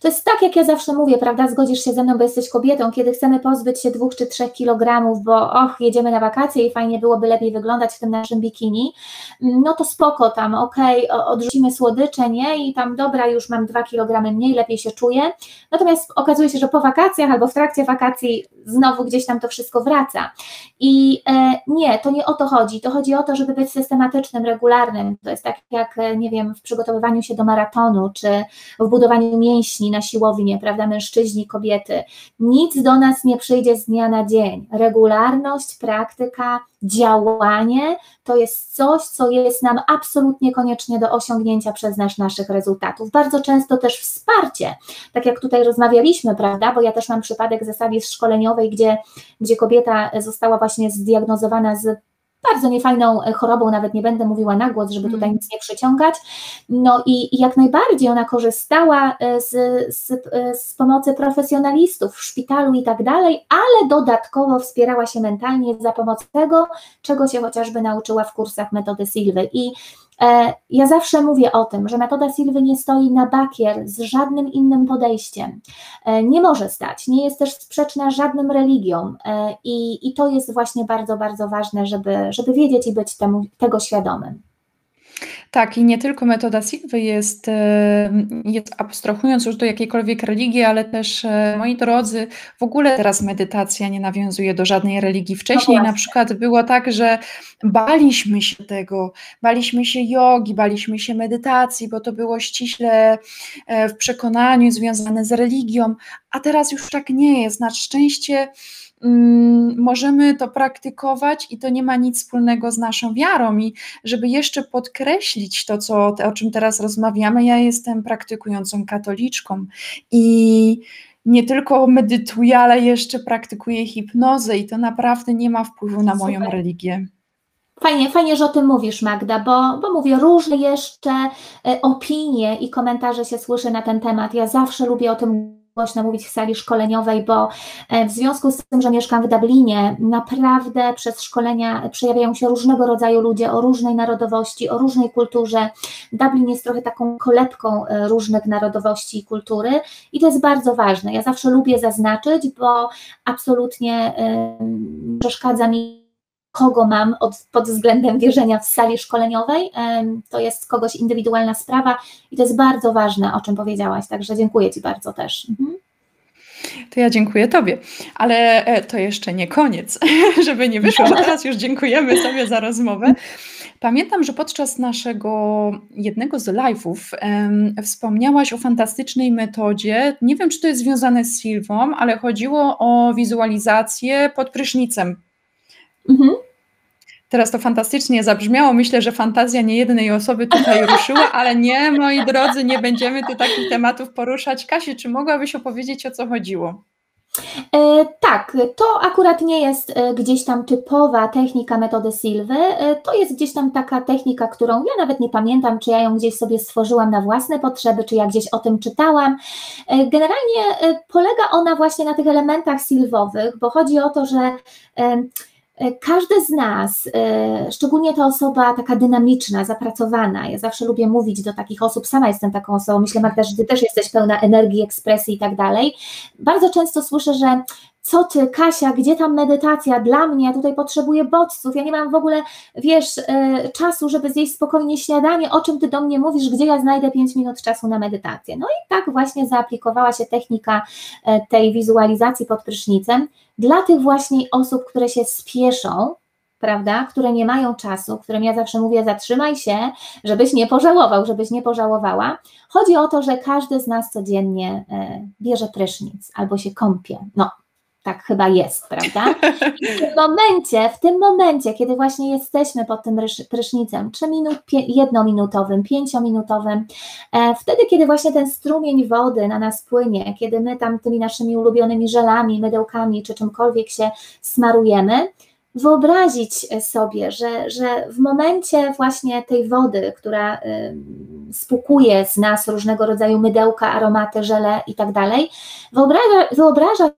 To jest tak, jak ja zawsze mówię, prawda? Zgodzisz się ze mną, bo jesteś kobietą, kiedy chcemy pozbyć się dwóch czy trzech kilogramów, bo och, jedziemy na wakacje i fajnie byłoby lepiej wyglądać w tym naszym bikini, no to spoko tam, okej, okay, odrzucimy słodycze, nie? I tam dobra, już mam dwa kilogramy mniej, lepiej się czuję. Natomiast okazuje się, że po wakacjach albo w trakcie wakacji znowu gdzieś tam to wszystko wraca. I e, nie, to nie o to chodzi. To chodzi o to, żeby być systematycznym, regularnym. To jest tak jak, e, nie wiem, w przygotowywaniu się do maratonu, czy w budowaniu mięśni na siłownię, prawda, mężczyźni, kobiety. Nic do nas nie przyjdzie z dnia na dzień. Regularność, praktyka, działanie to jest coś, co jest nam absolutnie koniecznie do osiągnięcia przez nas naszych rezultatów. Bardzo często też wsparcie, tak jak tutaj rozmawialiśmy, prawda, bo ja też mam przypadek ze sali szkoleniowej, gdzie, gdzie kobieta została właśnie zdiagnozowana z bardzo niefajną e, chorobą, nawet nie będę mówiła na głos, żeby tutaj mm. nic nie przyciągać. No i, i jak najbardziej ona korzystała e, z, z, e, z, pomocy profesjonalistów w szpitalu i tak dalej, ale dodatkowo wspierała się mentalnie za pomocą tego, czego się chociażby nauczyła w kursach metody Silwy. I ja zawsze mówię o tym, że metoda Silwy nie stoi na bakier z żadnym innym podejściem. E, nie może stać, nie jest też sprzeczna żadnym religiom e, i, i to jest właśnie bardzo, bardzo ważne, żeby, żeby wiedzieć i być temu, tego świadomym. Tak, i nie tylko metoda Silwy jest, jest abstrahując już do jakiejkolwiek religii, ale też, e, moi drodzy, w ogóle teraz medytacja nie nawiązuje do żadnej religii. Wcześniej no na przykład było tak, że baliśmy się tego, baliśmy się jogi, baliśmy się medytacji, bo to było ściśle e, w przekonaniu związane z religią, a teraz już tak nie jest. Na szczęście możemy to praktykować i to nie ma nic wspólnego z naszą wiarą. I żeby jeszcze podkreślić to, co, o czym teraz rozmawiamy, ja jestem praktykującą katoliczką i nie tylko medytuję, ale jeszcze praktykuję hipnozę i to naprawdę nie ma wpływu na moją Super. religię. Fajnie, fajnie, że o tym mówisz, Magda, bo, bo mówię, różne jeszcze e, opinie i komentarze się słyszy na ten temat. Ja zawsze lubię o tym głośno mówić w sali szkoleniowej, bo e, w związku z tym, że mieszkam w Dublinie, naprawdę przez szkolenia przejawiają się różnego rodzaju ludzie o różnej narodowości, o różnej kulturze. Dublin jest trochę taką kolebką e, różnych narodowości i kultury i to jest bardzo ważne. Ja zawsze lubię zaznaczyć, bo absolutnie przeszkadza mi kogo mam od, pod względem wierzenia w sali szkoleniowej. To jest kogoś indywidualna sprawa i to jest bardzo ważne, o czym powiedziałaś, także dziękuję Ci bardzo też. Mhm. To ja dziękuję Tobie, ale e, to jeszcze nie koniec, żeby nie wyszło, że teraz już dziękujemy sobie za rozmowę. Pamiętam, że podczas naszego jednego z live'ów um, wspomniałaś o fantastycznej metodzie. Nie wiem, czy to jest związane z Silwą, ale chodziło o wizualizację pod prysznicem. Mhm. Teraz to fantastycznie zabrzmiało. Myślę, że fantazja nie jednej osoby tutaj ruszyła, ale nie, moi drodzy, nie będziemy tu takich tematów poruszać. Kasiu, czy mogłabyś opowiedzieć, o co chodziło? E, tak, to akurat nie jest e, gdzieś tam typowa technika metody Silwy. E, to jest gdzieś tam taka technika, którą ja nawet nie pamiętam, czy ja ją gdzieś sobie stworzyłam na własne potrzeby, czy ja gdzieś o tym czytałam. E, generalnie e, polega ona właśnie na tych elementach silwowych, bo chodzi o to, że każdy z nas, e, szczególnie ta osoba taka dynamiczna, zapracowana, ja zawsze lubię mówić do takich osób, sama jestem taką osobą, myślę Magda, że Ty też jesteś pełna energii, ekspresji i tak dalej. Bardzo często słyszę, że co ty, Kasia, gdzie tam medytacja dla mnie? Ja tutaj potrzebuję bodźców, ja nie mam w ogóle, wiesz, e, czasu, żeby zjeść spokojnie śniadanie, o czym ty do mnie mówisz, gdzie ja znajdę 5 minut czasu na medytację. No i tak właśnie zaaplikowała się technika e, tej wizualizacji pod prysznicem dla tych właśnie osób, które się spieszą, prawda, które nie mają czasu, którym ja zawsze mówię, zatrzymaj się, żebyś nie pożałował, żebyś nie pożałowała. Chodzi o to, że każdy z nas codziennie e, bierze prysznic albo się kąpie. No, tak chyba jest, prawda? I w tym momencie, w tym momencie, kiedy właśnie jesteśmy pod tym prysznicem, czy minut, jednominutowym, pięciominutowym, e, wtedy, kiedy właśnie ten strumień wody na nas płynie, kiedy my tam tymi naszymi ulubionymi żelami, mydełkami, czy czymkolwiek się smarujemy, wyobrazić sobie, że, że w momencie właśnie tej wody, która spukuje z nas różnego rodzaju mydełka, aromaty, żele i tak dalej, wyobraża, wyobraża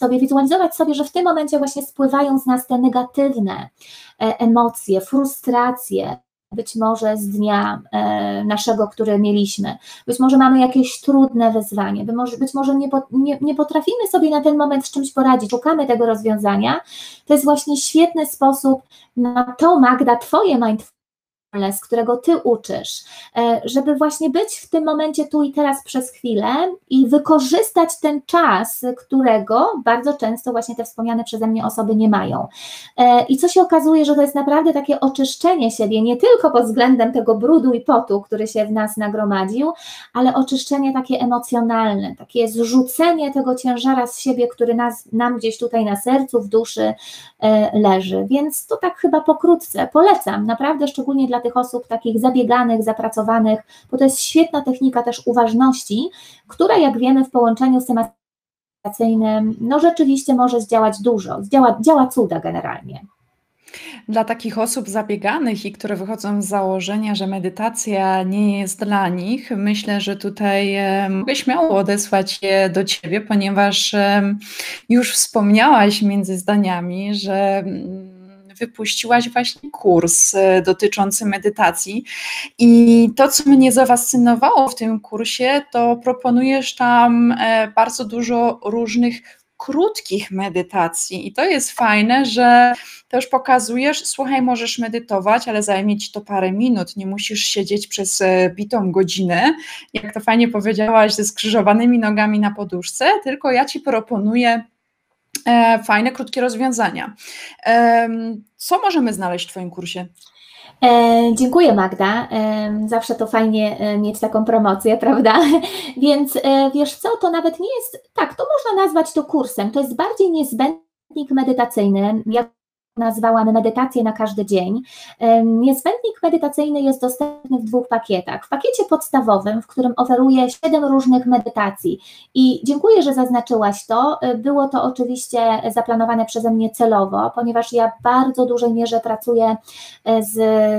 sobie, wizualizować sobie, że w tym momencie właśnie spływają z nas te negatywne e, emocje, frustracje, być może z dnia e, naszego, który mieliśmy. Być może mamy jakieś trudne wyzwanie, być może nie, nie, nie, potrafimy sobie na ten moment z czymś poradzić, szukamy tego rozwiązania. To jest właśnie świetny sposób na to, Magda, Twoje mindfulness z którego ty uczysz, e, żeby właśnie być w tym momencie tu i teraz przez chwilę i wykorzystać ten czas, którego bardzo często właśnie te wspomniane przeze mnie osoby nie mają. E, I co się okazuje, że to jest naprawdę takie oczyszczenie siebie, nie tylko pod względem tego brudu i potu, który się w nas nagromadził, ale oczyszczenie takie emocjonalne, takie zrzucenie tego ciężara z siebie, który nas, nam gdzieś tutaj na sercu, w duszy e, leży. Więc to tak chyba pokrótce polecam, naprawdę szczególnie dla tych osób takich zabieganych, zapracowanych, bo to jest świetna technika też uważności, która jak wiemy w połączeniu z tematem no rzeczywiście może zdziałać dużo, działa, działa cuda generalnie. Dla takich osób zabieganych i które wychodzą z założenia, że medytacja nie jest dla nich, myślę, że tutaj e, mogę śmiało odesłać je do ciebie, ponieważ e, już wspomniałaś między zdaniami, że mm, wypuściłaś właśnie kurs e, dotyczący medytacji. I to, co mnie zafascynowało w tym kursie, to proponujesz tam e, bardzo dużo różnych krótkich medytacji. I to jest fajne, że też pokazujesz, słuchaj, możesz medytować, ale zajmie ci to parę minut, nie musisz siedzieć przez e, bitą godzinę, jak to fajnie powiedziałaś, ze skrzyżowanymi nogami na poduszce, tylko ja ci proponuję fajne, krótkie rozwiązania. Co możemy znaleźć w Twoim kursie? E, dziękuję Magda. E, zawsze to fajnie e, mieć taką promocję, prawda? Więc e, wiesz co, to nawet nie jest, tak, to można nazwać to kursem. To jest bardziej niezbędnik medytacyjny. Nazwałam medytację na każdy dzień. Niezbędnik medytacyjny jest dostępny w dwóch pakietach. W pakiecie podstawowym, w którym oferuję siedem różnych medytacji i dziękuję, że zaznaczyłaś to. Było to oczywiście zaplanowane przeze mnie celowo, ponieważ ja w bardzo dużej mierze pracuję e, z,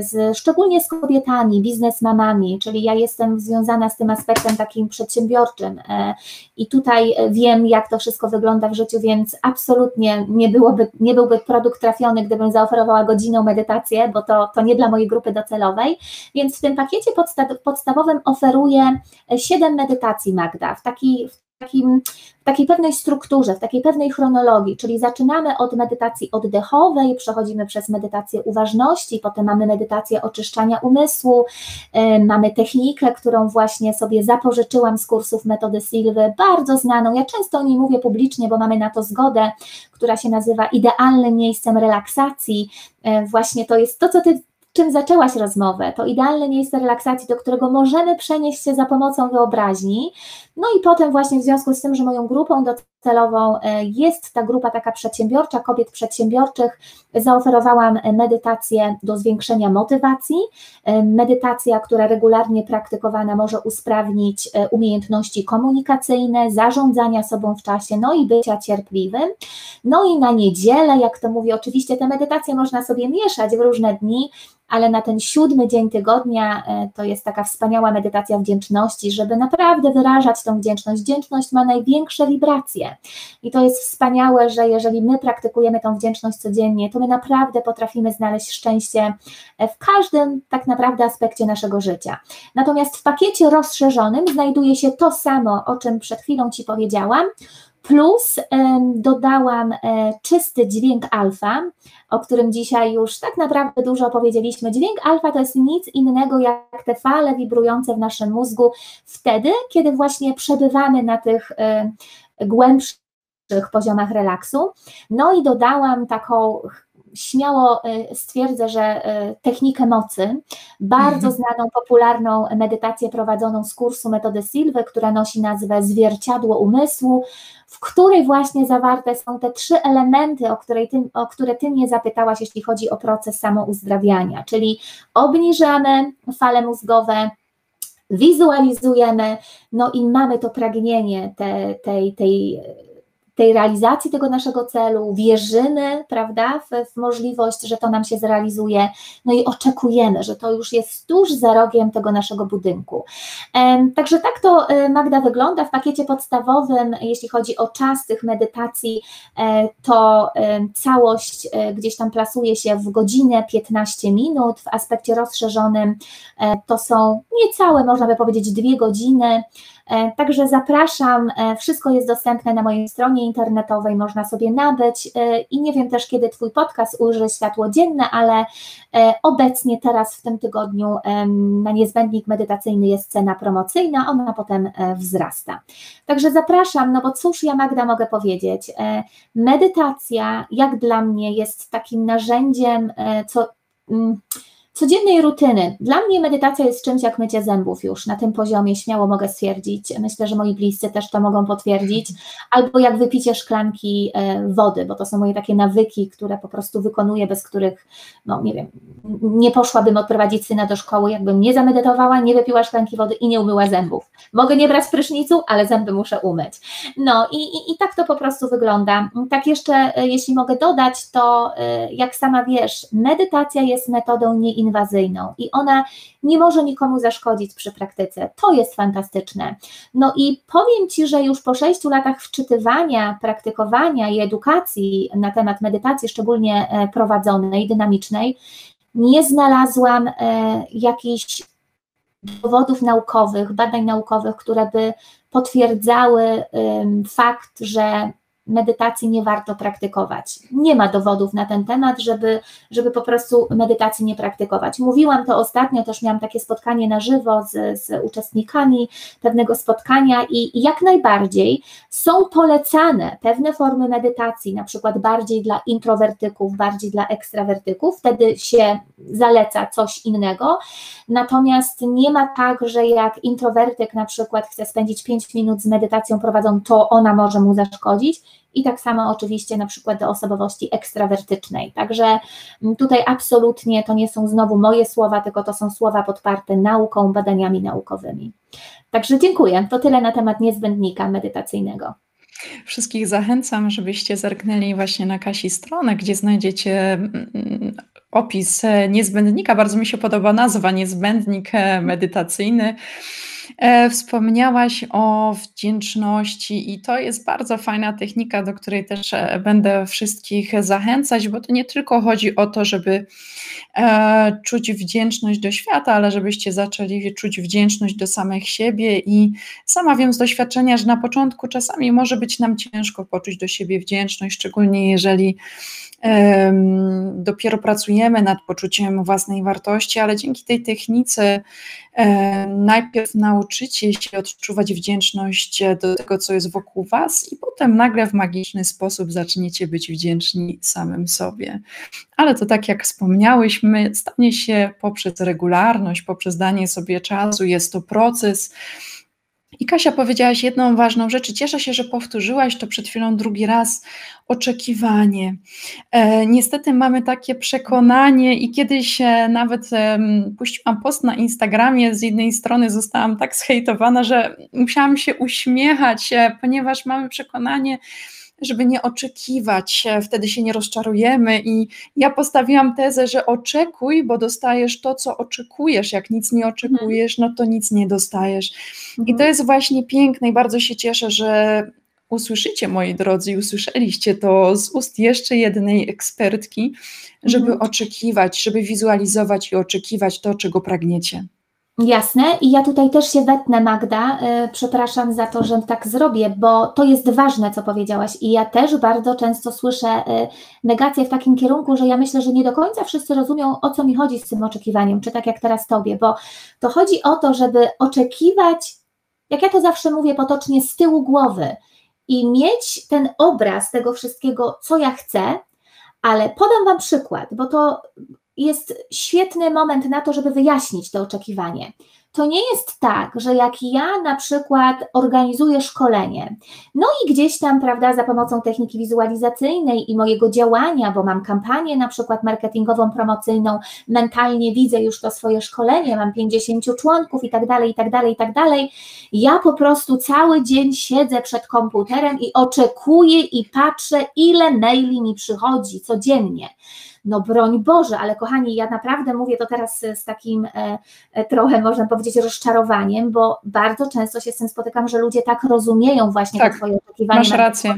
z szczególnie z kobietami, biznesmamami, czyli ja jestem związana z tym aspektem takim przedsiębiorczym e, i tutaj wiem, jak to wszystko wygląda w życiu, więc absolutnie nie, byłoby, nie byłby produkt trafiony gdybym zaoferowała godzinną medytację, bo to, to nie dla mojej grupy docelowej. Więc w tym pakiecie podsta podstawowym oferuję 7 medytacji Magda, w taki, w takim, w takiej pewnej strukturze, w takiej pewnej chronologii, czyli zaczynamy od medytacji oddechowej, przechodzimy przez medytację uważności, potem mamy medytację oczyszczania umysłu, yy, mamy technikę, którą właśnie sobie zapożyczyłam z kursów metody Silwy, bardzo znaną, ja często o niej mówię publicznie, bo mamy na to zgodę, która się nazywa idealnym miejscem relaksacji, yy, właśnie to jest to, co Ty czym zaczęłaś rozmowę. To idealne miejsce relaksacji, do którego możemy przenieść się za pomocą wyobraźni. No i potem właśnie w związku z tym, że moją grupą docelową e, jest ta grupa taka przedsiębiorcza, kobiet przedsiębiorczych, zaoferowałam medytację do zwiększenia motywacji. E, medytacja, która regularnie praktykowana może usprawnić e, umiejętności komunikacyjne, zarządzania sobą w czasie, no i bycia cierpliwym. No i na niedzielę, jak to mówię, oczywiście te medytacje można sobie mieszać w różne dni, ale na ten siódmy dzień tygodnia e, to jest taka wspaniała medytacja wdzięczności, żeby naprawdę wyrażać tą wdzięczność. Wdzięczność ma największe wibracje i to jest wspaniałe, że jeżeli my praktykujemy tą wdzięczność codziennie, to my naprawdę potrafimy znaleźć szczęście w każdym tak naprawdę aspekcie naszego życia. Natomiast w pakiecie rozszerzonym znajduje się to samo, o czym przed chwilą Ci powiedziałam, Plus dodałam e, czysty dźwięk alfa, o którym dzisiaj już tak naprawdę dużo opowiedzieliśmy. Dźwięk alfa to jest nic innego jak te fale wibrujące w naszym mózgu wtedy, kiedy właśnie przebywamy na tych głębszych poziomach relaksu. No i dodałam taką śmiało e, stwierdzę, że technikę mocy, bardzo mhm. znaną, popularną medytację prowadzoną z kursu metody Silwy, która nosi nazwę Zwierciadło Umysłu, w której właśnie zawarte są te trzy elementy, o, której ty, o które Ty mnie zapytałaś, jeśli chodzi o proces samouzdrawiania, czyli obniżamy fale mózgowe, wizualizujemy, no i mamy to pragnienie te, tej, tej tej realizacji tego naszego celu, wierzymy, prawda, w, w, możliwość, że to nam się zrealizuje, no i oczekujemy, że to już jest tuż za rogiem tego naszego budynku. Także tak to e, Magda wygląda. W pakiecie podstawowym, jeśli chodzi o czas tych medytacji, e, to całość e, gdzieś tam plasuje się w godzinę 15 minut, w aspekcie rozszerzonym to są niecałe, można by powiedzieć, dwie godziny, Także zapraszam, wszystko jest dostępne na mojej stronie internetowej można sobie nabyć i nie wiem też, kiedy Twój podcast ujrzy światło dzienne, ale obecnie teraz w tym tygodniu na niezbędnik medytacyjny jest cena promocyjna, ona potem wzrasta. Także zapraszam, no bo cóż ja Magda mogę powiedzieć, medytacja jak dla mnie jest takim narzędziem, co mm, codziennej rutyny. Dla mnie medytacja jest czymś jak mycie zębów już, na tym poziomie śmiało mogę stwierdzić, myślę, że moi bliscy też to mogą potwierdzić, albo jak wypicie szklanki e, wody, bo to są moje takie nawyki, które po prostu wykonuję, bez których, no nie wiem, nie poszłabym odprowadzić syna do szkoły, jakbym nie zamedytowała, nie wypiła szklanki wody i nie umyła zębów. Mogę nie brać prysznicu, ale zęby muszę umyć. No i, i, i tak to po prostu wygląda. Tak jeszcze, e, jeśli mogę dodać, to e, jak sama wiesz, medytacja jest metodą nie inwazyjną i ona nie może nikomu zaszkodzić przy praktyce. To jest fantastyczne. No i powiem Ci, że już po sześciu latach wczytywania, praktykowania i edukacji na temat medytacji, szczególnie e, prowadzonej, dynamicznej, nie znalazłam e, jakichś dowodów naukowych, badań naukowych, które by potwierdzały fakt, że medytacji nie warto praktykować. Nie ma dowodów na ten temat, żeby, żeby po prostu medytacji nie praktykować. Mówiłam to ostatnio, też miałam takie spotkanie na żywo z, z uczestnikami pewnego spotkania i, jak najbardziej są polecane pewne formy medytacji, na przykład bardziej dla introwertyków, bardziej dla ekstrawertyków, wtedy się zaleca coś innego. Natomiast nie ma tak, że jak introwertyk na przykład chce spędzić 5 minut z medytacją prowadzą, to ona może mu zaszkodzić i tak samo oczywiście na przykład do osobowości ekstrawertycznej. Także tutaj absolutnie to nie są znowu moje słowa, tylko to są słowa podparte nauką, badaniami naukowymi. Także dziękuję. To tyle na temat niezbędnika medytacyjnego. Wszystkich zachęcam, żebyście zerknęli właśnie na Kasi stronę, gdzie znajdziecie mm, opis niezbędnika. Bardzo mi się podoba nazwa niezbędnik medytacyjny. E, wspomniałaś o wdzięczności, i to jest bardzo fajna technika, do której też e, będę wszystkich zachęcać, bo to nie tylko chodzi o to, żeby e, czuć wdzięczność do świata, ale żebyście zaczęli czuć wdzięczność do samych siebie. I sama wiem z doświadczenia, że na początku czasami może być nam ciężko poczuć do siebie wdzięczność, szczególnie jeżeli dopiero pracujemy nad poczuciem własnej wartości, ale dzięki tej technice najpierw nauczycie się odczuwać wdzięczność do tego, co jest wokół Was, i potem nagle w magiczny sposób zaczniecie być wdzięczni samym sobie. Ale to tak jak wspomniałyśmy, stanie się poprzez regularność, poprzez danie sobie czasu, jest to proces i Kasia, powiedziałaś jedną ważną rzecz, cieszę się, że powtórzyłaś to przed chwilą drugi raz, oczekiwanie. E, niestety mamy takie przekonanie i kiedyś e, nawet e, puściłam post na Instagramie, z jednej strony zostałam tak zhejtowana, że musiałam się uśmiechać, e, ponieważ mamy przekonanie, żeby nie oczekiwać, wtedy się nie rozczarujemy. I ja postawiłam tezę, że oczekuj, bo dostajesz to, co oczekujesz. Jak nic nie oczekujesz, no to nic nie dostajesz. I to mhm. jest właśnie piękne i bardzo się cieszę, że usłyszycie, moi drodzy, i usłyszeliście to z ust jeszcze jednej ekspertki, żeby mhm. oczekiwać, żeby wizualizować i oczekiwać to, czego pragniecie. Jasne, i ja tutaj też się wetnę, Magda. Yy, przepraszam za to, że tak zrobię, bo to jest ważne, co powiedziałaś. I ja też bardzo często słyszę yy, negacje w takim kierunku, że ja myślę, że nie do końca wszyscy rozumią, o co mi chodzi z tym oczekiwaniem, czy tak jak teraz tobie, bo to chodzi o to, żeby oczekiwać, jak ja to zawsze mówię potocznie, z tyłu głowy i mieć ten obraz tego wszystkiego, co ja chcę, ale podam Wam przykład, bo to jest świetny moment na to, żeby wyjaśnić to oczekiwanie. To nie jest tak, że jak ja na przykład organizuję szkolenie, no i gdzieś tam, prawda, za pomocą techniki wizualizacyjnej i mojego działania, bo mam kampanię na przykład marketingową, promocyjną, mentalnie widzę już to swoje szkolenie, mam 50 członków i tak dalej, i tak dalej, i tak dalej. Ja po prostu cały dzień siedzę przed komputerem i oczekuję i patrzę, ile maili mi przychodzi codziennie no broń Boże, ale kochani, ja naprawdę mówię to teraz z takim e, e, trochę, można powiedzieć, rozczarowaniem, bo bardzo często się z tym spotykam, że ludzie tak rozumieją właśnie tak, to Twoje oczekiwanie, masz rację.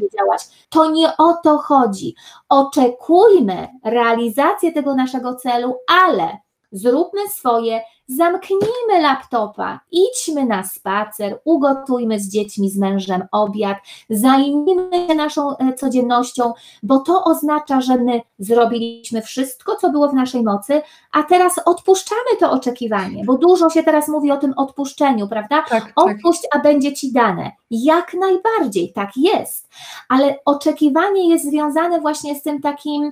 To nie o to chodzi. Oczekujmy realizację tego naszego celu, ale zróbmy swoje zamknijmy laptopa, idźmy na spacer, ugotujmy z dziećmi, z mężem obiad, zajmijmy się naszą e, codziennością, bo to oznacza, że my zrobiliśmy wszystko, co było w naszej mocy, a teraz odpuszczamy to oczekiwanie, bo dużo się teraz mówi o tym odpuszczeniu, prawda? Tak, tak. Odpuść, a będzie ci dane. Jak najbardziej, tak jest. Ale oczekiwanie jest związane właśnie z tym takim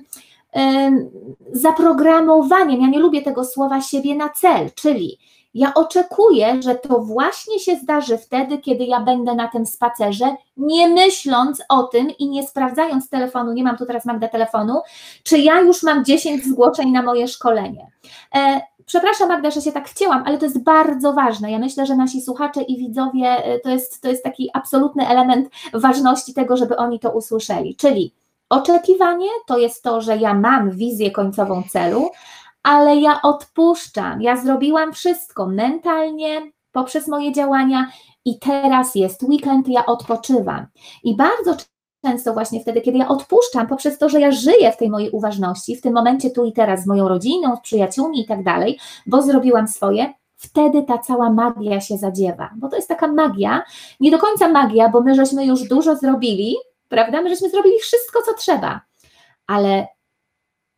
zaprogramowaniem. Ja nie lubię tego słowa siebie na cel, czyli ja oczekuję, że to właśnie się zdarzy wtedy, kiedy ja będę na tym spacerze, nie myśląc o tym i nie sprawdzając telefonu, nie mam tu teraz Magda telefonu, czy ja już mam 10 zgłoszeń na moje szkolenie. E, Przepraszam, Magda, że się tak wcięłam, ale to jest bardzo ważne. Ja myślę, że nasi słuchacze i widzowie e, to jest, to jest taki absolutny element ważności tego, żeby oni to usłyszeli. Czyli oczekiwanie to jest to, że ja mam wizję końcową celu, ale ja odpuszczam. Ja zrobiłam wszystko mentalnie, poprzez moje działania i teraz jest weekend, ja odpoczywam. I bardzo często właśnie wtedy, kiedy ja odpuszczam, poprzez to, że ja żyję w tej mojej uważności, w tym momencie tu i teraz z moją rodziną, z przyjaciółmi i tak dalej, bo zrobiłam swoje, wtedy ta cała magia się zadziewa. Bo to jest taka magia, nie do końca magia, bo my żeśmy już dużo zrobili, prawda? My żeśmy zrobili wszystko, co trzeba, ale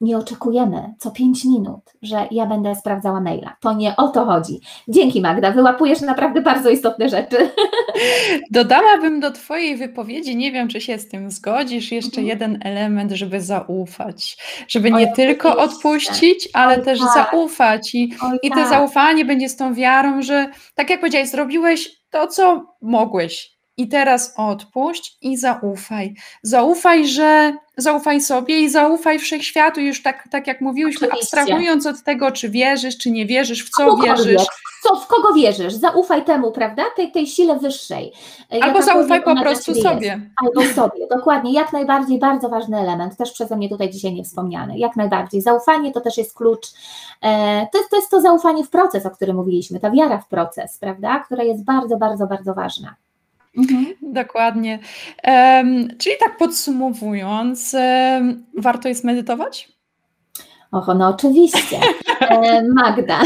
nie oczekujemy co pięć minut, że ja będę sprawdzała maila. To nie o to chodzi. Dzięki Magda, wyłapujesz naprawdę bardzo istotne rzeczy. Dodałabym do Twojej wypowiedzi, nie wiem, czy się z tym zgodzisz, jeszcze Mhm. jeden element, żeby zaufać. Żeby Oj, nie tylko oczywiście. odpuścić, ale Oj, też tak. zaufać. I, Oj, I to tak. zaufanie będzie z tą wiarą, że tak jak powiedziałeś, zrobiłeś to, co mogłeś. I teraz odpuść i zaufaj. Zaufaj, że zaufaj sobie i zaufaj wszechświatu. Już tak, tak jak mówiłyśmy, Oczywiście. abstrahując od tego, czy wierzysz, czy nie wierzysz, w co wierzysz. Co, w kogo wierzysz? Zaufaj temu, prawda? Tej, tej sile wyższej. Albo jakakolwiek zaufaj po prostu jest. sobie. Albo sobie, dokładnie, jak najbardziej, bardzo ważny element, też przeze mnie tutaj dzisiaj nie wspomniany, jak najbardziej. Zaufanie to też jest klucz, e, to, jest, to jest to zaufanie w proces, o którym mówiliśmy, ta wiara w proces, prawda, która jest bardzo, bardzo, bardzo ważna. Mhm. Dokładnie. Em, czyli tak podsumowując, em, warto jest medytować? Och, no oczywiście. E, Magda.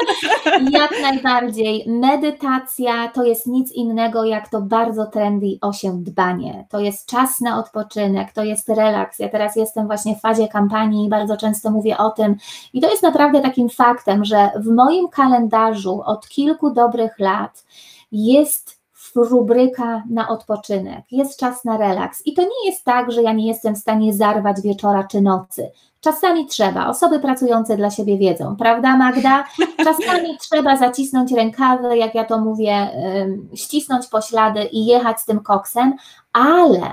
jak najbardziej. Medytacja to jest nic innego jak to bardzo trendy osiądbanie. To jest czas na odpoczynek, to jest relaks. Ja teraz jestem właśnie w fazie kampanii i bardzo często mówię o tym. I to jest naprawdę takim faktem, że w moim kalendarzu od kilku dobrych lat jest rubryka na odpoczynek, jest czas na relaks. I to nie jest tak, że ja nie jestem w stanie zarwać wieczora czy nocy. Czasami trzeba, osoby pracujące dla siebie wiedzą, prawda Magda? Czasami trzeba zacisnąć rękawy, jak ja to mówię, ścisnąć poślady i jechać z tym koksem, ale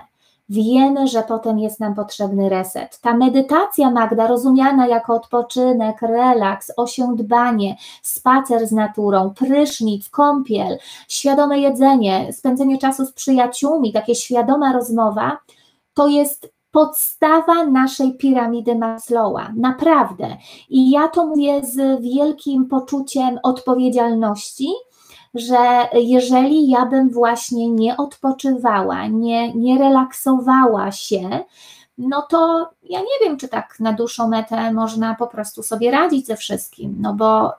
wiemy, że potem jest nam potrzebny reset. Ta medytacja, Magda, rozumiana jako odpoczynek, relaks, osiądbanie, spacer z naturą, prysznic, kąpiel, świadome jedzenie, spędzenie czasu z przyjaciółmi, takie świadoma rozmowa, to jest podstawa naszej piramidy Maslowa, naprawdę. I ja to mówię z wielkim poczuciem odpowiedzialności, że jeżeli ja bym właśnie nie odpoczywała, nie, nie relaksowała się, no to ja nie wiem, czy tak na dłuższą metę można po prostu sobie radzić ze wszystkim, no bo y,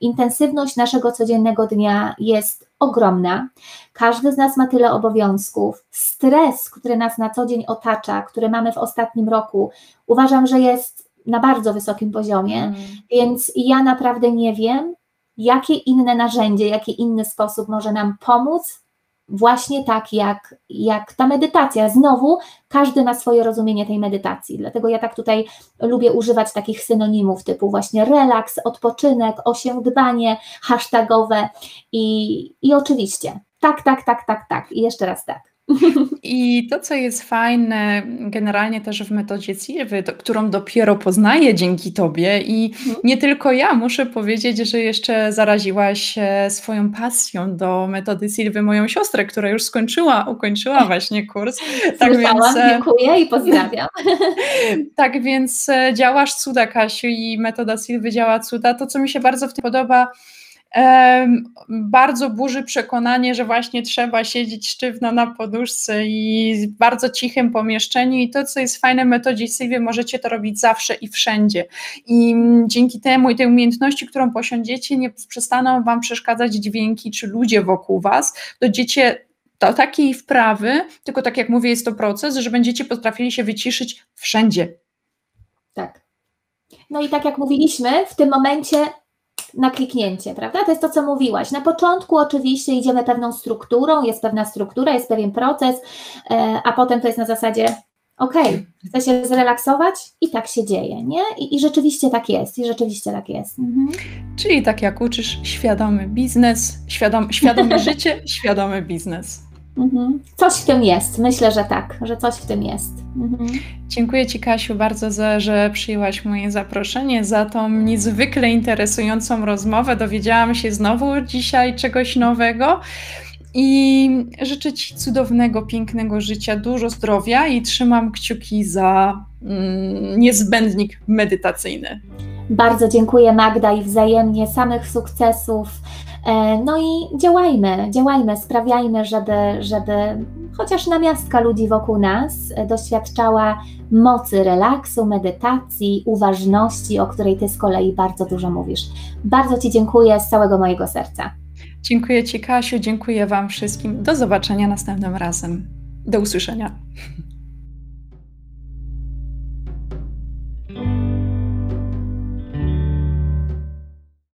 intensywność naszego codziennego dnia jest ogromna. Każdy z nas ma tyle obowiązków. Stres, który nas na co dzień otacza, który mamy w ostatnim roku, uważam, że jest na bardzo wysokim poziomie, Mm. więc ja naprawdę nie wiem, jakie inne narzędzie, jaki inny sposób może nam pomóc, właśnie tak jak, jak ta medytacja. Znowu, każdy ma swoje rozumienie tej medytacji, dlatego ja tak tutaj lubię używać takich synonimów typu właśnie relaks, odpoczynek, osiądbanie, hashtagowe i, i oczywiście tak, tak, tak, tak, tak i jeszcze raz tak. I to, co jest fajne generalnie też w metodzie Silwy, to, którą dopiero poznaję dzięki Tobie i Mhm. nie tylko ja, muszę powiedzieć, że jeszcze zaraziłaś e, swoją pasją do metody Silwy moją siostrę, która już skończyła, ukończyła właśnie kurs. Tak więc, Słyszałam, e, dziękuję i pozdrawiam. tak więc e, działasz cuda, Kasiu, i metoda Silwy działa cuda. To, co mi się bardzo w tym podoba, bardzo burzy przekonanie, że właśnie trzeba siedzieć sztywno na poduszce i w bardzo cichym pomieszczeniu i to, co jest fajne w metodzie Sylwii, możecie to robić zawsze i wszędzie i mm, dzięki temu i tej umiejętności, którą posiądziecie, nie przestaną Wam przeszkadzać dźwięki czy ludzie wokół Was, dojdziecie do takiej wprawy, tylko tak jak mówię, jest to proces, że będziecie potrafili się wyciszyć wszędzie. Tak. No i tak jak mówiliśmy, w tym momencie na kliknięcie, prawda? To jest to, co mówiłaś. Na początku oczywiście idziemy pewną strukturą, jest pewna struktura, jest pewien proces, e, a potem to jest na zasadzie, okej, chcę się zrelaksować i tak się dzieje, nie? I, i rzeczywiście tak jest, i rzeczywiście tak jest. Mhm. Czyli tak jak uczysz, świadomy biznes, świadom, świadome życie, świadomy biznes. Mhm. Coś w tym jest, myślę, że tak, że coś w tym jest. Mhm. Dziękuję Ci, Kasiu, bardzo, za, że przyjęłaś moje zaproszenie, za tą niezwykle interesującą rozmowę. Dowiedziałam się znowu dzisiaj czegoś nowego i życzę Ci cudownego, pięknego życia, dużo zdrowia i trzymam kciuki za mm, niezbędnik medytacyjny. Bardzo dziękuję Magda i wzajemnie samych sukcesów. E, No i działajmy, działajmy, sprawiajmy, żeby, żeby chociaż namiastka ludzi wokół nas doświadczała mocy relaksu, medytacji, uważności, o której Ty z kolei bardzo dużo mówisz. Bardzo Ci dziękuję z całego mojego serca. Dziękuję Ci, Kasiu, dziękuję Wam wszystkim. Do zobaczenia następnym razem. Do usłyszenia.